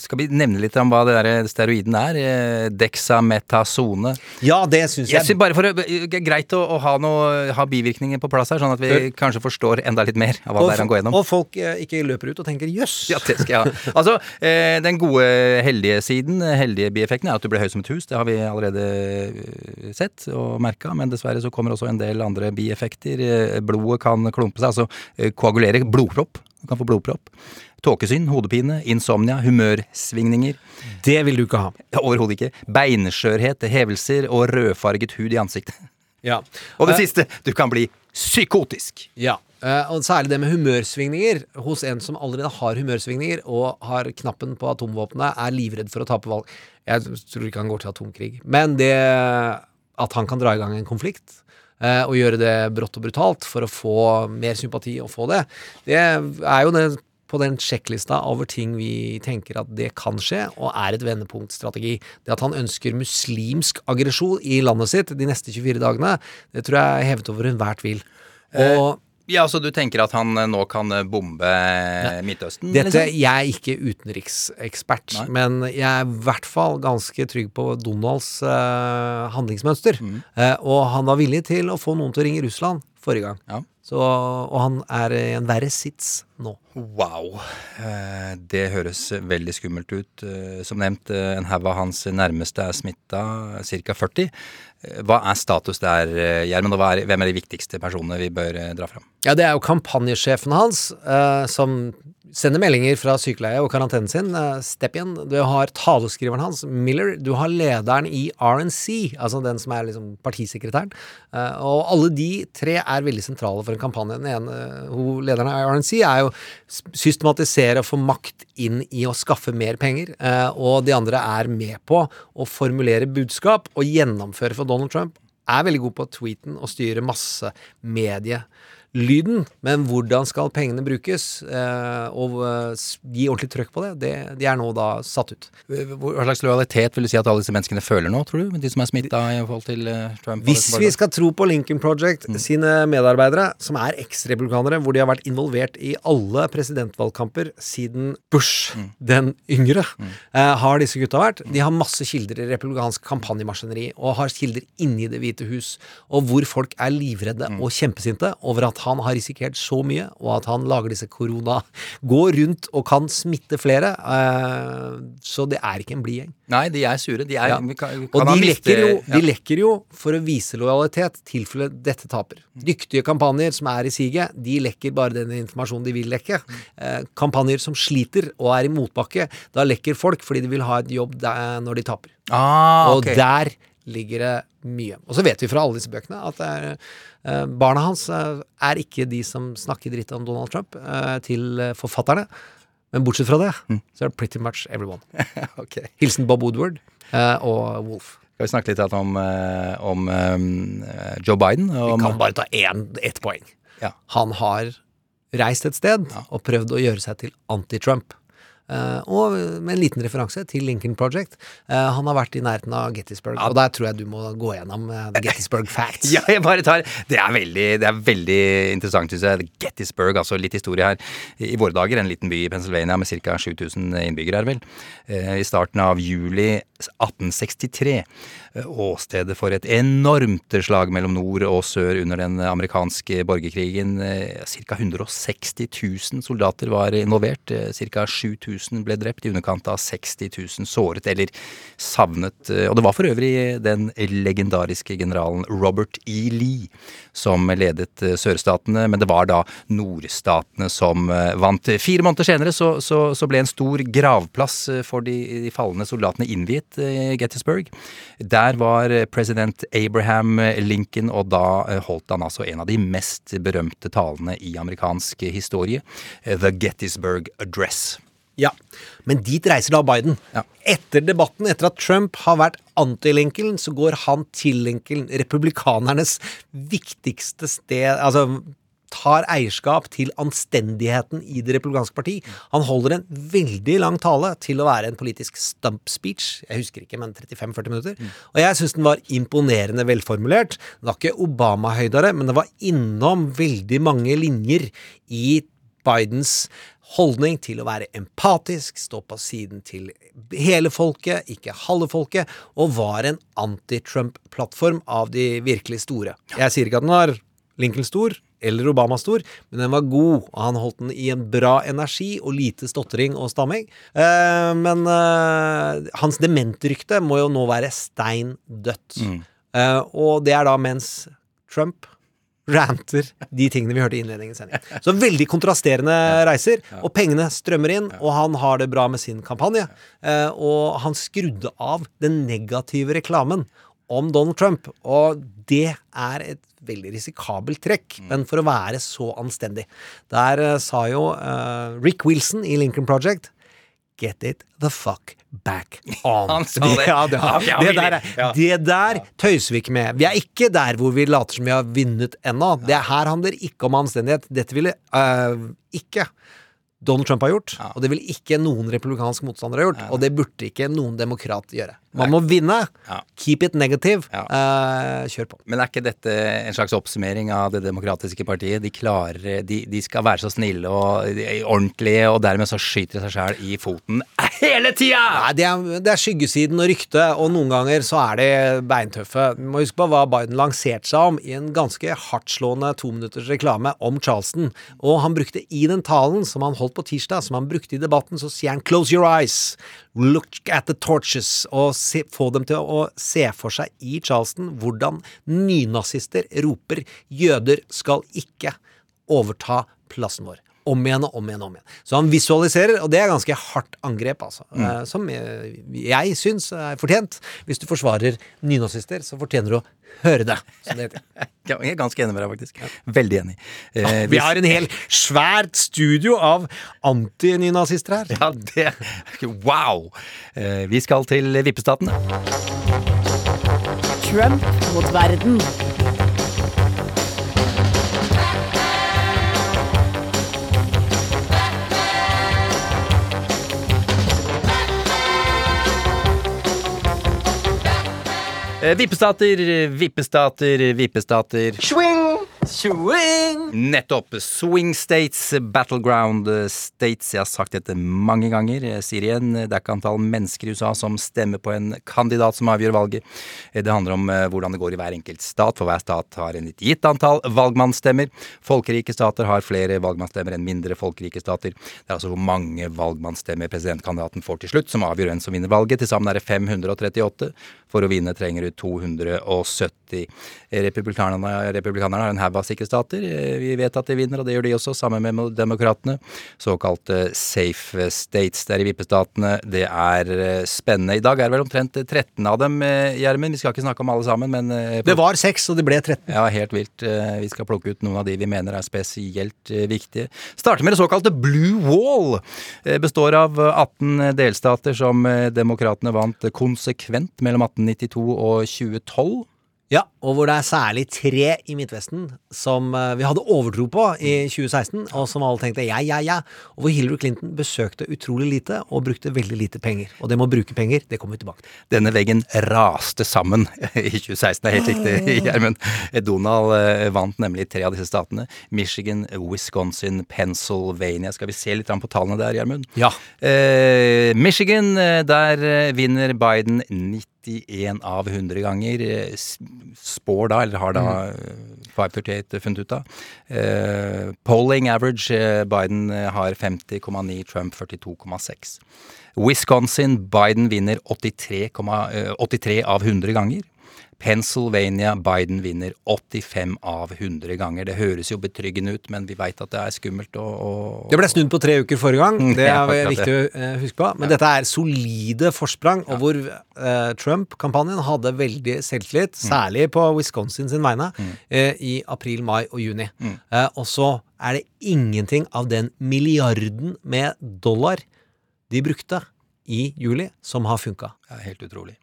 Skal vi nevne litt om hva det der steroiden er? Eh, Dexametasone. Ja, det syns Jeg jeg. synes bare for å, Greit å, å ha, noe, ha bivirkninger på plass her, sånn at vi kanskje forstår enda litt mer av hva det er han går gjennom. og folk eh, ikke løper ut og tenker 'jøss'. Ja, det skal jeg ha. Altså, eh, den gode, heldige siden, eh, heldige bieffekten, er at du blir høy som et hus. Det har vi allerede eh, sett og merka, men dessverre så kommer også en del andre bieffekter. Eh, Blodet kan klumpe seg, altså eh, koagulere. Blodpropp. Du kan få blodpropp. Tåkesyn, hodepine, insomnia, humørsvingninger. Det vil du ikke ha. Overhodet ikke. Beinskjørhet, hevelser og rødfarget hud i ansiktet. Ja. Og det uh, siste, du kan bli psykotisk. Ja, Uh, og særlig det med humørsvingninger hos en som allerede har humørsvingninger og har knappen på atomvåpenet, er livredd for å tape valg. Jeg tror ikke han går til atomkrig. Men det at han kan dra i gang en konflikt, og gjøre det brått og brutalt for å få mer sympati og få det, det er jo det på den sjekklista over ting vi tenker at det kan skje, og er et vendepunktstrategi. Det at han ønsker muslimsk aggresjon i landet sitt de neste 24 dagene, det tror jeg er hevet over enhver tvil. Og Ja, så du tenker at han eh, nå kan bombe bombe Midtøsten? Dette, liksom? Jeg er ikke utenriksekspert, Nei. men jeg er i hvert fall ganske trygg på Donalds uh, handlingsmønster. Mm. Uh, og han var villig til å få noen til å ringe Russland forrige gang. Ja. Så, og han er i en verre sits nå. Wow. Uh, Det høres veldig skummelt ut. Eh, Som nevnt, eh, en haug av hans nærmeste er smitta, ca. 40. Hva er status der, Gjermund, og hvem er de viktigste personene vi bør eh, dra fram? Ja, det er jo kampanjesjefen hans eh, som sender meldinger fra sykeleie og karantenen sin. Uh, Stepien. Du har taleskriveren hans, Miller. Du har lederen i RNC, altså den som er liksom partisekretæren. Eh, og alle de tre er veldig sentrale for en kampanje. Den ene, hun, lederen av RNC, er jo systematisere og få makt inn i å skaffe mer penger. eh, og de andre er med på å formulere budskap og gjennomføre for Donald Trump. Er veldig god på tweeten og styre masse medie lyden, men hvordan skal pengene brukes, eh, og eh, gi ordentlig trøkk på det, det, de er nå da satt ut. Hva slags lojalitet vil du si at alle disse menneskene føler nå, tror du? De som er smitta i forhold til eh, Trump? Hvis vi skal tro på Lincoln Project sine medarbeidere, som er eksrepublikanere, hvor de har vært involvert i alle presidentvalgkamper siden Bush den yngre, eh, har disse gutta vært. De har masse kilder i republikansk kampanjemaskineri, og har kilder inni Det hvite hus, og hvor folk er livredde og kjempesinte over at han har risikert så mye, og at han lager disse korona Går rundt og kan smitte flere. Eh, så det er ikke en blid gjeng. Nei, de er sure. De er, Ja. kan, Og de lekker, jo, de lekker jo for å vise lojalitet, tilfelle dette taper. Dyktige kampanjer som er i siget, de lekker bare den informasjonen de vil lekke. Eh, kampanjer som sliter og er i motbakke, da lekker folk fordi de vil ha et jobb der, når de taper. Ah, Og der ligger det mye. Og så vet vi fra alle disse bøkene at er, eh, barna hans eh, er ikke de som snakker dritt om Donald Trump eh, til forfatterne. Men bortsett fra det, så er det pretty much everyone. okay. Hilsen Bob Woodward eh, og Wolf. Skal vi snakke litt om, eh, om eh, Joe Biden? Vi kan bare ta én, ett poeng. Ja. Han har reist et sted og prøvd å gjøre seg til anti-Trump. Eh, og med en liten referanse til Lincoln Project. Eh, han har vært i nærheten av Gettysburg, og der tror jeg du må gå gjennom eh, The Gettysburg Facts. Ja, jeg bare tar Det er veldig, det er veldig interessant, syns jeg. Gettysburg, altså litt historie her. I våre dager, en liten by i Pennsylvania med ca. 7000 innbyggere, er det vel. I starten av juli 1863. eh, Åstedet for et enormt slag mellom nord og sør under den amerikanske borgerkrigen. Ca. 160 000 soldater var involvert. Ca. 7000 ble drept, i underkant av 60 000 såret eller savnet. Eh, Og det var for øvrig den legendariske generalen Robert E. Lee som ledet eh, sørstatene, men det var da nordstatene som eh, vant. Fire måneder senere så, så, så ble en stor gravplass for de, de falne soldatene innviet Gettysburg. Der var president Abraham Lincoln, og da holdt han altså en av de mest berømte talene i amerikansk historie, The Gettysburg Address. Ja, Men dit reiser da Biden. Etter debatten, etter at Trump har vært anti-Lincoln, så går han til Lincoln, republikanernes viktigste sted Altså tar eierskap til anstendigheten i Det republikanske parti. Han holder en veldig lang tale til å være en politisk stump speech. Jeg husker ikke, men 35-40 minutter. Og jeg syns den var imponerende velformulert. Den var ikke Obama-høydere, men det var innom veldig mange linjer i Bidens holdning til å være empatisk, stå på siden til hele folket, ikke halve folket, og var en anti-Trump-plattform av de virkelig store. Jeg sier ikke at den var Lincoln stor eller Obama stor, men den var god, og han holdt den i en bra energi og lite stotring og stamming. Eh, men eh, hans dementrykte må jo nå være stein dødt. Eh, og det er da mens Trump ranter de tingene vi hørte i innledningen i sendingen. Så veldig kontrasterende reiser, og pengene strømmer inn, og han har det bra med sin kampanje. Eh, og han skrudde av den negative reklamen om Donald Trump, og det er et veldig risikabelt trekk, men for å være så anstendig. Der eh, sa jo eh, Rick Wilson i Lincoln Project Get it the fuck back on. Han sa det. Ja, det, ja, det, der, er- det der tøyser vi ikke med. Vi er ikke der hvor vi later som vi har vunnet ennå. Det her handler ikke om anstendighet. Dette ville øh, ikke Donald Trump ha gjort, og det ville ikke noen republikansk motstander ha gjort, og det burde ikke noen demokrat gjøre. Man må vinne. Keep it negative. Eh, kjør på. Men er ikke dette en slags oppsummering av Det demokratiske partiet? De klarer De, de skal være så snille og ordentlige, og dermed så skyter de seg sjæl i foten hele tida! Nei, det er, det er skyggesiden og ryktet, og noen ganger så er de beintøffe. Du må huske på hva Biden lanserte seg om i en ganske hardtslående tominutters reklame om Charleston. Og han brukte i den talen som han holdt på tirsdag, som han brukte i debatten, så sier han 'close your eyes', 'look at the torches', og se, få dem til å se for seg i Charleston hvordan nynazister roper 'jøder skal ikke overta plassen vår'. Om igjen og om igjen og om igjen. Så han visualiserer, og det er ganske hardt angrep, altså. Mm. som eh, jeg syns er fortjent. Hvis du forsvarer nynazister, så fortjener du å høre det. Det heter. Jeg er ganske enig med deg, faktisk. Veldig enig. Eh, ja, Vi har en hel svært studio av antinynazister her. Ja, det Wow! Eh, vi skal til vippestaten. Trump mot verden. Vippestater, vippestater, vippestater. Swing! Swing! Nettopp. Swing states, battleground states. Jeg har sagt dette mange ganger. Jeg sier igjen, det er ikke antall mennesker i USA som stemmer på en kandidat som avgjør valget. Eh, Det handler om eh, hvordan det går i hver enkelt stat, for hver stat har en gitt antall valgmannsstemmer. Folkerike stater har flere valgmannsstemmer enn mindre folkerike stater. Det er altså hvor mange valgmannsstemmer presidentkandidaten får til slutt, som avgjør hvem som vinner valget. Til sammen er det 538. For å vinne trenger du 270. Republikanerne, republikanerne har en haug av sikre stater. Vi vet at de vinner, og det gjør de også, sammen med demokratene. Såkalte safe states der i vippestatene. Det er eh, spennende. I dag er det vel omtrent 13 av dem, eh, Gjermund. Vi skal ikke snakke om alle sammen, men eh, Det var seks, og det ble 13. ja, helt vilt. Vi skal plukke ut noen av de vi mener er spesielt viktige. Starter med det såkalte Blue Wall. Består av 18 delstater som demokratene vant konsekvent mellom 1892 og 2012. Ja, og hvor det er særlig tre i Midtvesten som eh, vi hadde overtro på i 2016, og som alle tenkte ja, ja, ja, og hvor Hillary Clinton besøkte utrolig lite og brukte veldig lite penger. Og det med å bruke penger, det kommer vi tilbake til. Denne veggen raste sammen i 2016, det er helt riktig, Gjermund. Donald eh, vant nemlig tre av disse statene. Michigan, Wisconsin, Pennsylvania. Skal vi se litt på tallene der, Gjermund? Ja. Eh, Michigan, der vinner Biden 91 av 100 ganger. Eh, Spår da, eller har da eh, 538 funnet ut av. Eh, polling average, eh, Biden eh, har 50,9, Trump 42,6. Wisconsin, Biden vinner 83, eh, 83 av 100 ganger. Pennsylvania, Biden vinner 85 av 100 ganger. Det høres jo betryggende ut, men vi veit at det er skummelt å, å Det ble snudd på tre uker forrige gang, det er ja, viktig å eh, huske på. Men dette er solide forsprang, og hvor eh, Trump-kampanjen. Hadde veldig selvtillit, særlig på Wisconsin sin vegne, eh, i april, mai og juni. Eh, og så er det ingenting av den milliarden med dollar de brukte i juli som har funka. Er helt utrolig.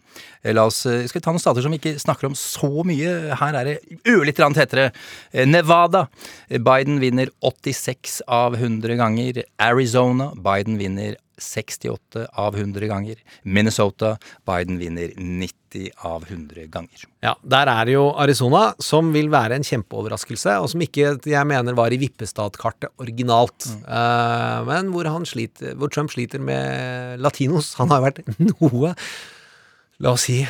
Eh, La oss, eh, skal vi ta noen stater som vi ikke snakker om så mye. Her er det ørlite grann tettere. Eh, Nevada. Biden vinner 86 av 100 ganger. Arizona. Biden vinner 68 av 100 ganger. Minnesota. Biden vinner 90 av 100 ganger. Ja, Der er det jo Arizona, som vil være en kjempeoverraskelse, og som ikke jeg mener var i vippestatkartet originalt. Eh, men hvor, han sliter, hvor Trump sliter med latinos. Han har vært noe, la oss si,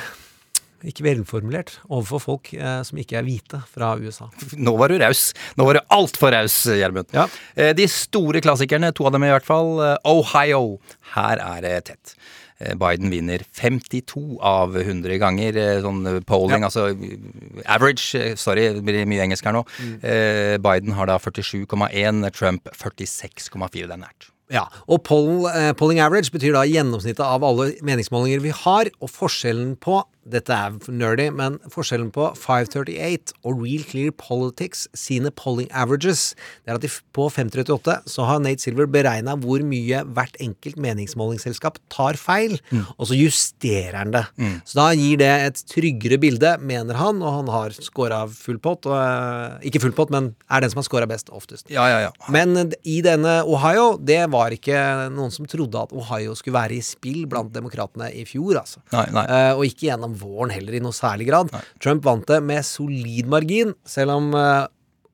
ikke velformulert overfor folk eh, som ikke er hvite fra USA. Nå var du raus. Nå var du altfor raus, Gjermund. Eh, De store klassikerne, to av dem i hvert fall. Eh, Ohio. Her er det tett. Eh, Biden vinner 52 av 100 ganger. eh, Sånn polling, polling, altså eh, average. eh, Sorry, det blir mye engelsk her nå. Eh, Biden har da 47,1, Trump 46,4. Det er nært. Ja, og poll, eh, polling average betyr da gjennomsnittet av alle meningsmålinger vi har, og forskjellen på dette er nerdy, men forskjellen på 538 og Real Clear Politics sine polling averages, det er at de, på 538 så har Nate Silver beregna hvor mye hvert enkelt meningsmålingsselskap tar feil, og så justerer han det. Så da gir det et tryggere bilde, mener han, og han har scora full pott, og, eh, ikke full pott, men er den som har scora best oftest. Ja, ja, ja. Men eh, i denne Ohio, det var ikke noen som trodde at Ohio skulle være i spill blant demokratene i fjor, altså. Nei, nei. Eh, og ikke gjennom våren heller i noe særlig grad. Trump vant det med solid margin, selv om uh,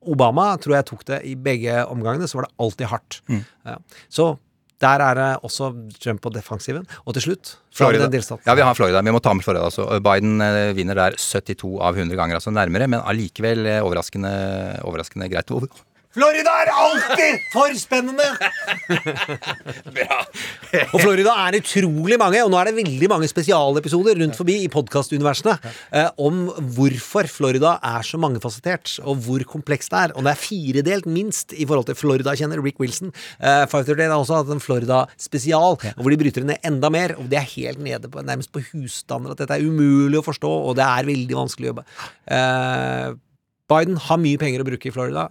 Obama tror jeg tok det i begge omgangene, så var det alltid hardt. Mm. Ja. Så der er det også Trump på defensiven. Og til slutt Florida. Ja, vi har Florida. Vi må ta med Florida. Så Biden eh, vinner der 72 av 100 ganger, altså nærmere, men allikevel eh, overraskende, overraskende greit. Florida er alltid for spennende! og Florida er utrolig mange, og nå er det veldig mange spesialepisoder rundt forbi i podkastuniversene eh, om hvorfor Florida er så mangefasettert, og hvor komplekst det er. Og det er firedelt, minst, i forhold til Florida-kjenner Rick Wilson. Eh, 538 har også hatt en Florida-spesial, hvor de bryter ned enda mer. Og det er helt nede på, nærmest på husstander at dette er umulig å forstå, og det er veldig vanskelig å jobbe. Eh, Biden har mye penger å bruke i Florida.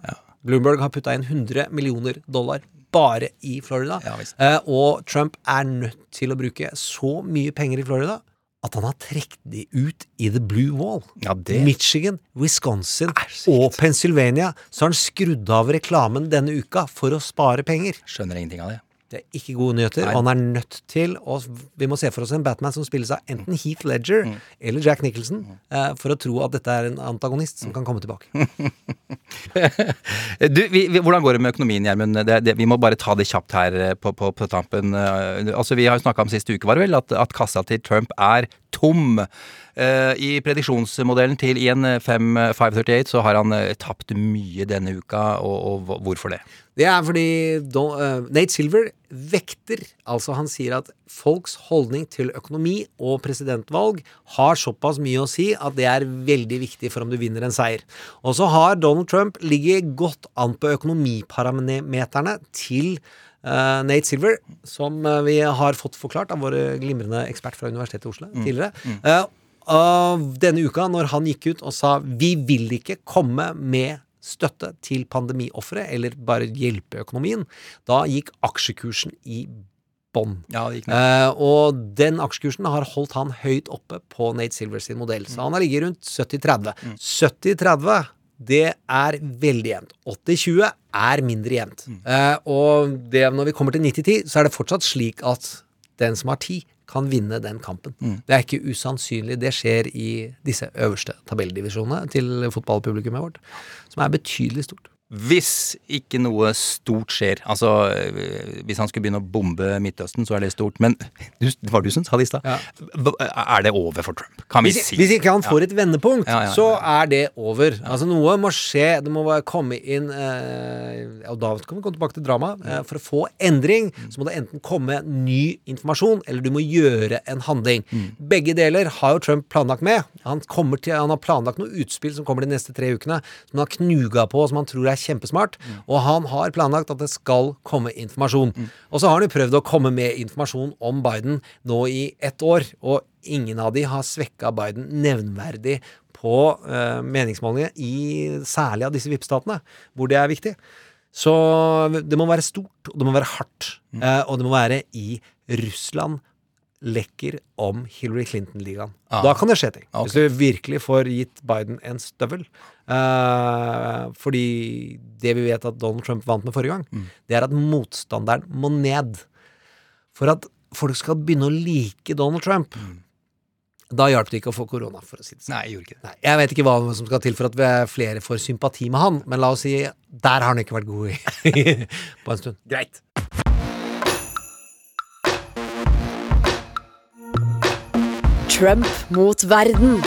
Bloomberg har putta inn 100 millioner dollar bare i Florida. eh, og Trump er nødt til å bruke så mye penger i Florida at han har trukket de ut i the blue wall. det- Michigan, Wisconsin og Pennsylvania. Så har han skrudd av reklamen denne uka for å spare penger. Skjønner ingenting av det. Det er ikke gode nyheter, Nei. han er nødt til å Vi må se for oss en Batman som spilles av enten Heath Ledger Mm. eller Jack Nicholson, eh, for å tro at dette er en antagonist som kan komme tilbake. Du, vi, vi, hvordan går det med økonomien, Gjermund? Vi må bare ta det kjapt her eh, på, på, på tampen. Eh, Altså, Vi har jo snakka om sist uke, var det vel, at, at kassa til Trump er tom. Uh, I prediksjonsmodellen til IN 538 så har han uh, tapt mye denne uka, og, og hvorfor det? Det er fordi Don, uh, Nate Silver vekter. Altså han sier at folks holdning til økonomi og presidentvalg har såpass mye å si at det er veldig viktig for om du vinner en seier. Og så har Donald Trump ligget godt an på økonomiparameterne til Uh, Nate Silver, som uh, vi har fått forklart av vår glimrende ekspert fra Universitetet i Oslo Mm. tidligere. Uh, denne uka, når han gikk ut og sa vi vil ikke komme med støtte til pandemiofre, eller bare hjelpe økonomien, da gikk aksjekursen i bånn. Ja. Eh, og den aksjekursen har holdt han høyt oppe på Nate Silver sin modell. Så han har ligget rundt 70-30. 70-30 det er veldig jevnt. 80-20 er mindre jevnt. Eh, og det, når vi kommer til 90-10, så er det fortsatt slik at den som har 10, kan vinne den kampen. Det er ikke usannsynlig. Det skjer i disse øverste tabelldivisjonene til fotballpublikummet vårt, som er betydelig stort. Hvis ikke noe stort skjer, altså øh, hvis han skulle begynne å bombe Midtøsten, så er det stort. Men du, det var du som sa det i stad. Er det over for Trump? Kan vi Hvis, si hvis ikke han får et vendepunkt, Ja, ja, ja. så er det over. Altså Noe må skje. Det må komme inn eh, Og da kan vi komme tilbake til drama. Eh, for å få endring, så må det enten komme ny informasjon, eller du må gjøre en handling. Begge deler har jo Trump planlagt med. Han, til, han har planlagt noe utspill som kommer de neste tre ukene, som han har knuga på, som han tror er kjempesmart. Og han har planlagt at det skal komme informasjon. Og så har han jo prøvd å komme med informasjon om Biden nå i ett år. og ingen av de har svekka Biden nevnverdig på uh, meningsmålingene, i særlig av disse vippstatene, hvor det er viktig. Så det må være stort, og det må være hardt. Eh, og det må være i Russland, lekker om Hillary Clinton-ligaen. Ah. Da kan det skje ting. Okay. Hvis du virkelig får gitt Biden en støvel. Eh, fordi det vi vet at Donald Trump vant med forrige gang, Mm. det er at motstanderen må ned. For at folk skal begynne å like Donald Trump. Da hjalp det ikke å få korona, for å si det sånn. Nei, jeg gjorde ikke det. Nei, jeg vet ikke hva som skal til for at vi flere får sympati med han, men la oss si der har han ikke vært god i på en stund. Greit. Trump mot verden.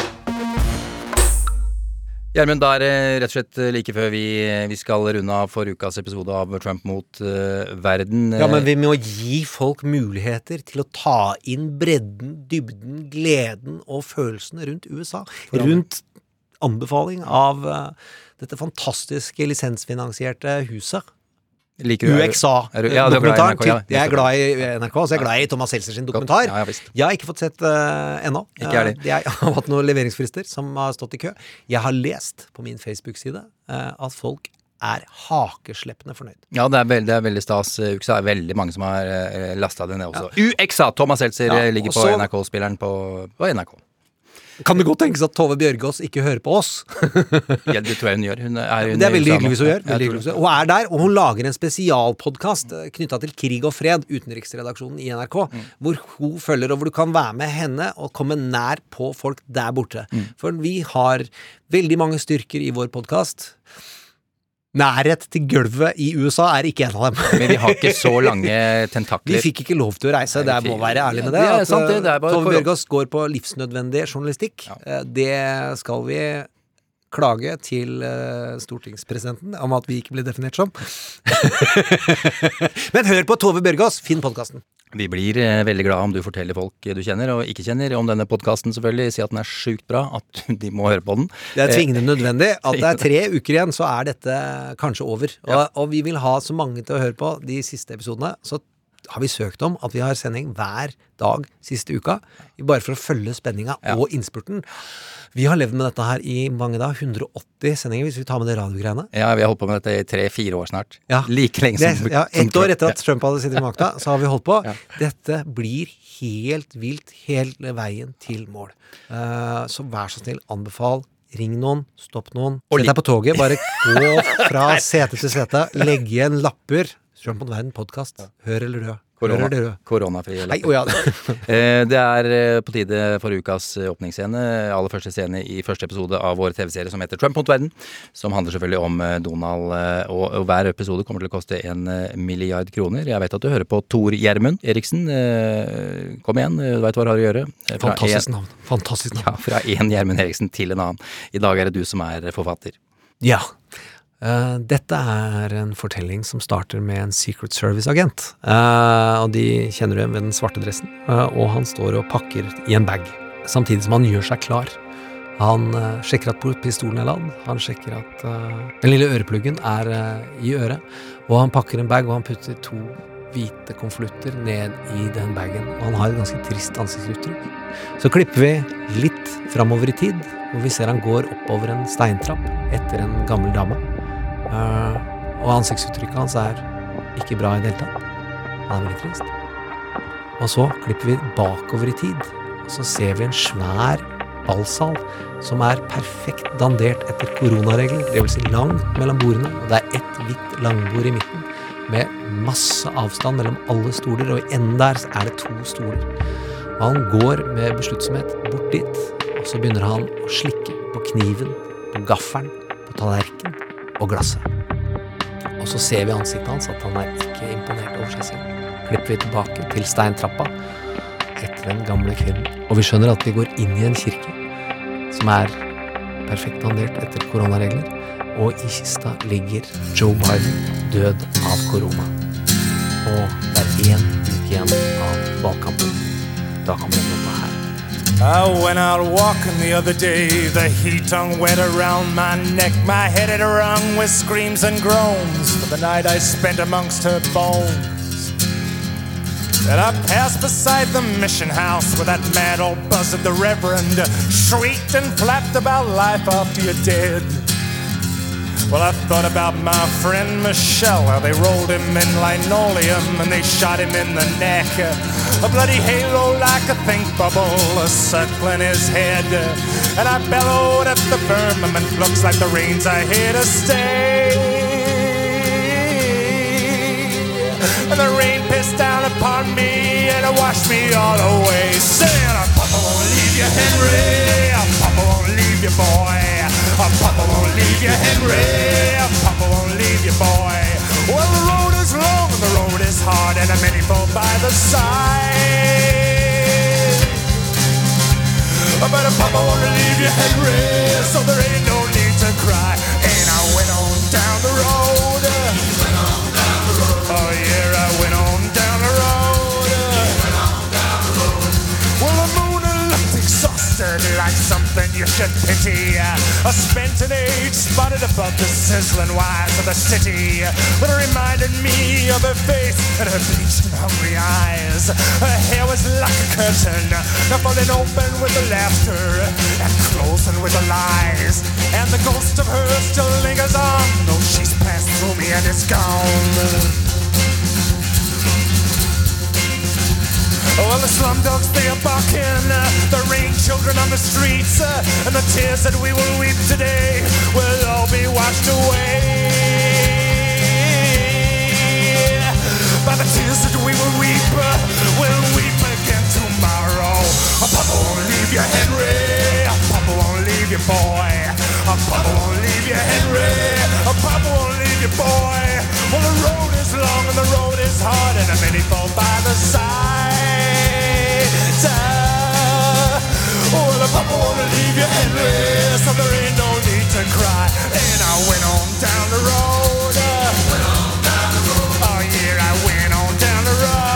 Gjermund, da er det rett og slett like før vi, vi skal runde av for ukas episode av Trump mot uh, verden. Ja, men vi må gi folk muligheter til å ta inn bredden, dybden, gleden og følelsene rundt USA. Rundt anbefaling av uh, dette fantastiske lisensfinansierte huset. Liker du- UXA. er du- ja, du er glad i UXA-dokumentaren. NRK, ja. jeg er glad i NRK, så jeg er glad i Thomas Seltzer sin dokumentar. Ja, jeg har ikke fått sett uh, ennå. Ikke jeg. Eh, jeg har hatt noen leveringsfrister som har stått i kø. Jeg har lest på min Facebook-side uh, at folk er hakesleppende fornøyd. Ja, det er, veldig, det er veldig stas. UXA er veldig mange som har uh, lasta det ned også. UXA! Thomas Seltzer ligger på NRK-spilleren på, på NRK. Kan det godt tenkes at Tove Bjørgaas ikke hører på oss? Ja, det tror jeg hun gjør. Hun er, hun Det er veldig hyggelig hvis hun gjør. Hun, og er der, og hun lager en spesialpodkast knytta til krig og fred, utenriksredaksjonen i NRK, Mm. hvor hun følger, og hvor du kan være med henne og komme nær på folk der borte. Mm. For vi har veldig mange styrker i vår podkast. Nærhet til gulvet i USA er ikke en av dem. Men vi har ikke så lange tentakler. Vi fikk ikke lov til å reise, det må være ærlig med det. Ja, det er sant det, er bare Tove. Bjørgaas går på livsnødvendig journalistikk. Ja. Det skal vi klage til uh, stortingspresidenten om at vi ikke ble definert som. Men hør på Tove Bjørgaas, finn podkasten. Vi blir eh, veldig glad om du forteller folk du kjenner og ikke kjenner om denne podkasten, selvfølgelig. Si at den er sjukt bra, at de må høre på den. Det er tvingende Eh, nødvendig. At det er tre uker igjen, så er dette kanskje over. Og, og vi vil ha så mange til å høre på de siste episodene. Så har vi søkt om at vi har sending hver dag siste uka. Bare for å følge spenninga og innspurten. Vi har levd med dette her i mange da, 180 sendinger, hvis vi tar med det radiogreiene. Ja, vi har holdt på med dette i tre-fire år snart. Ja. Like lenge Det, som ja, Ett år etter at Trump hadde sittet i makta, så har vi holdt på. Dette blir helt vilt hele veien til mål. Uh, så vær så snill, anbefal. Ring noen, stopp noen. Sett deg på toget, bare gå fra sete til sete. Legg igjen lapper. Trump mot verden podkast. Hør eller dø. Korona, eller dø. koronafrie Nei, oh, ja. Eh, Det er eh, på tide for ukas eh, åpningsscene. Aller første scene i første episode av vår TV-serie som heter Trump mot verden. Som handler selvfølgelig om Donald, og hver episode kommer til å koste en milliard kroner. Jeg vet at du hører på Tor Gjermund Eriksen. Kom igjen, du veit hva du har å gjøre. Fra Fantastisk en- navn. Fantastisk navn. Ja, fra én Gjermund Eriksen til en annen. I dag er det du som er forfatter. Ja. Eh, dette er en fortelling som starter med en Secret Service-agent. Uh, og de kjenner du igjen ved den svarte dressen. Uh, og han står og pakker i en bag, samtidig som han gjør seg klar. Han sjekker at pistolen er ladd, han sjekker at den lille ørepluggen er i øret, og han pakker en bag, og han putter to hvite konvolutter ned i den bagen. Og han har et ganske trist ansiktsuttrykk. Så klipper vi litt framover i tid, hvor vi ser han går oppover en steintrapp etter en gammel dame. Eh, og ansiktsuttrykket hans er ikke bra i det hele tatt. Han er veldig trist. Og så klipper vi bakover i tid, og så ser vi en svær ballsal som er perfekt dandert etter koronaregler. Vil si langt mellom bordene, og det er ett hvitt langbord i midten med masse avstand mellom alle stoler, og i enden der er det to stoler. Og han går med besluttsomhet bort dit, og så begynner han å slikke på kniven, på gaffelen, på tallerkenen og glasset. Og så ser vi i ansiktet hans at han er ikke imponert over seg selv. Klipper vi tilbake til steintrappa etter den gamle kvinnen, og vi skjønner at vi går inn i en kirke som er perfekt dandert etter koronaregler, og i kista ligger Joe Biden død av korona. Og det er én uke igjen av valgkampen. Da kommer den låta her. Uh, I went out walking the other day, the heat hung wet around my neck, my head had rung with screams and groans for the night I spent amongst her bones. And I passed beside the mission house where that mad old buzzard, the Reverend, shrieked and flapped about life after you're dead. Well, I thought about my friend Michelle, how they rolled him in linoleum and they shot him in the neck. A bloody halo like a think bubble circling his head. And I bellowed at the firmament, looks like the rains are here to stay. And the rain pissed down upon me and it washed me all away. Saying, Papa won't leave you, Henry. Papa won't leave you, boy. Papa won't leave you, Henry. Papa won't leave you, boy. Well, the road is long and the road is hard, and many fall by the side. But Papa won't leave you, Henry, so there ain't no need to cry. And I went on down the road. Oh yeah, I went on down the road. Exhausted, like something you should pity. I spent an age spotted above the sizzling wires of the city. But it reminded me of her face and her bleached and hungry eyes. Her hair was like a curtain, now falling open with the laughter and closing with the lies. And the ghost of her still lingers on, though she's passed through me and is gone. Oh, well, the slum dogs, they are barking. The rain children on the streets. And the tears that we will weep today will all be washed away. By the tears that we will weep, we'll weep again tomorrow. A Papa won't leave you, Henry. Papa won't leave you, boy. A Papa won't leave you, Henry. Papa won't leave you, boy. Well, the road is long and the road is hard, and many fall by the side. Well, the Papa won't leave you, Henry, so there ain't no need to cry. And I went on down the road. Oh yeah, I went on down the road.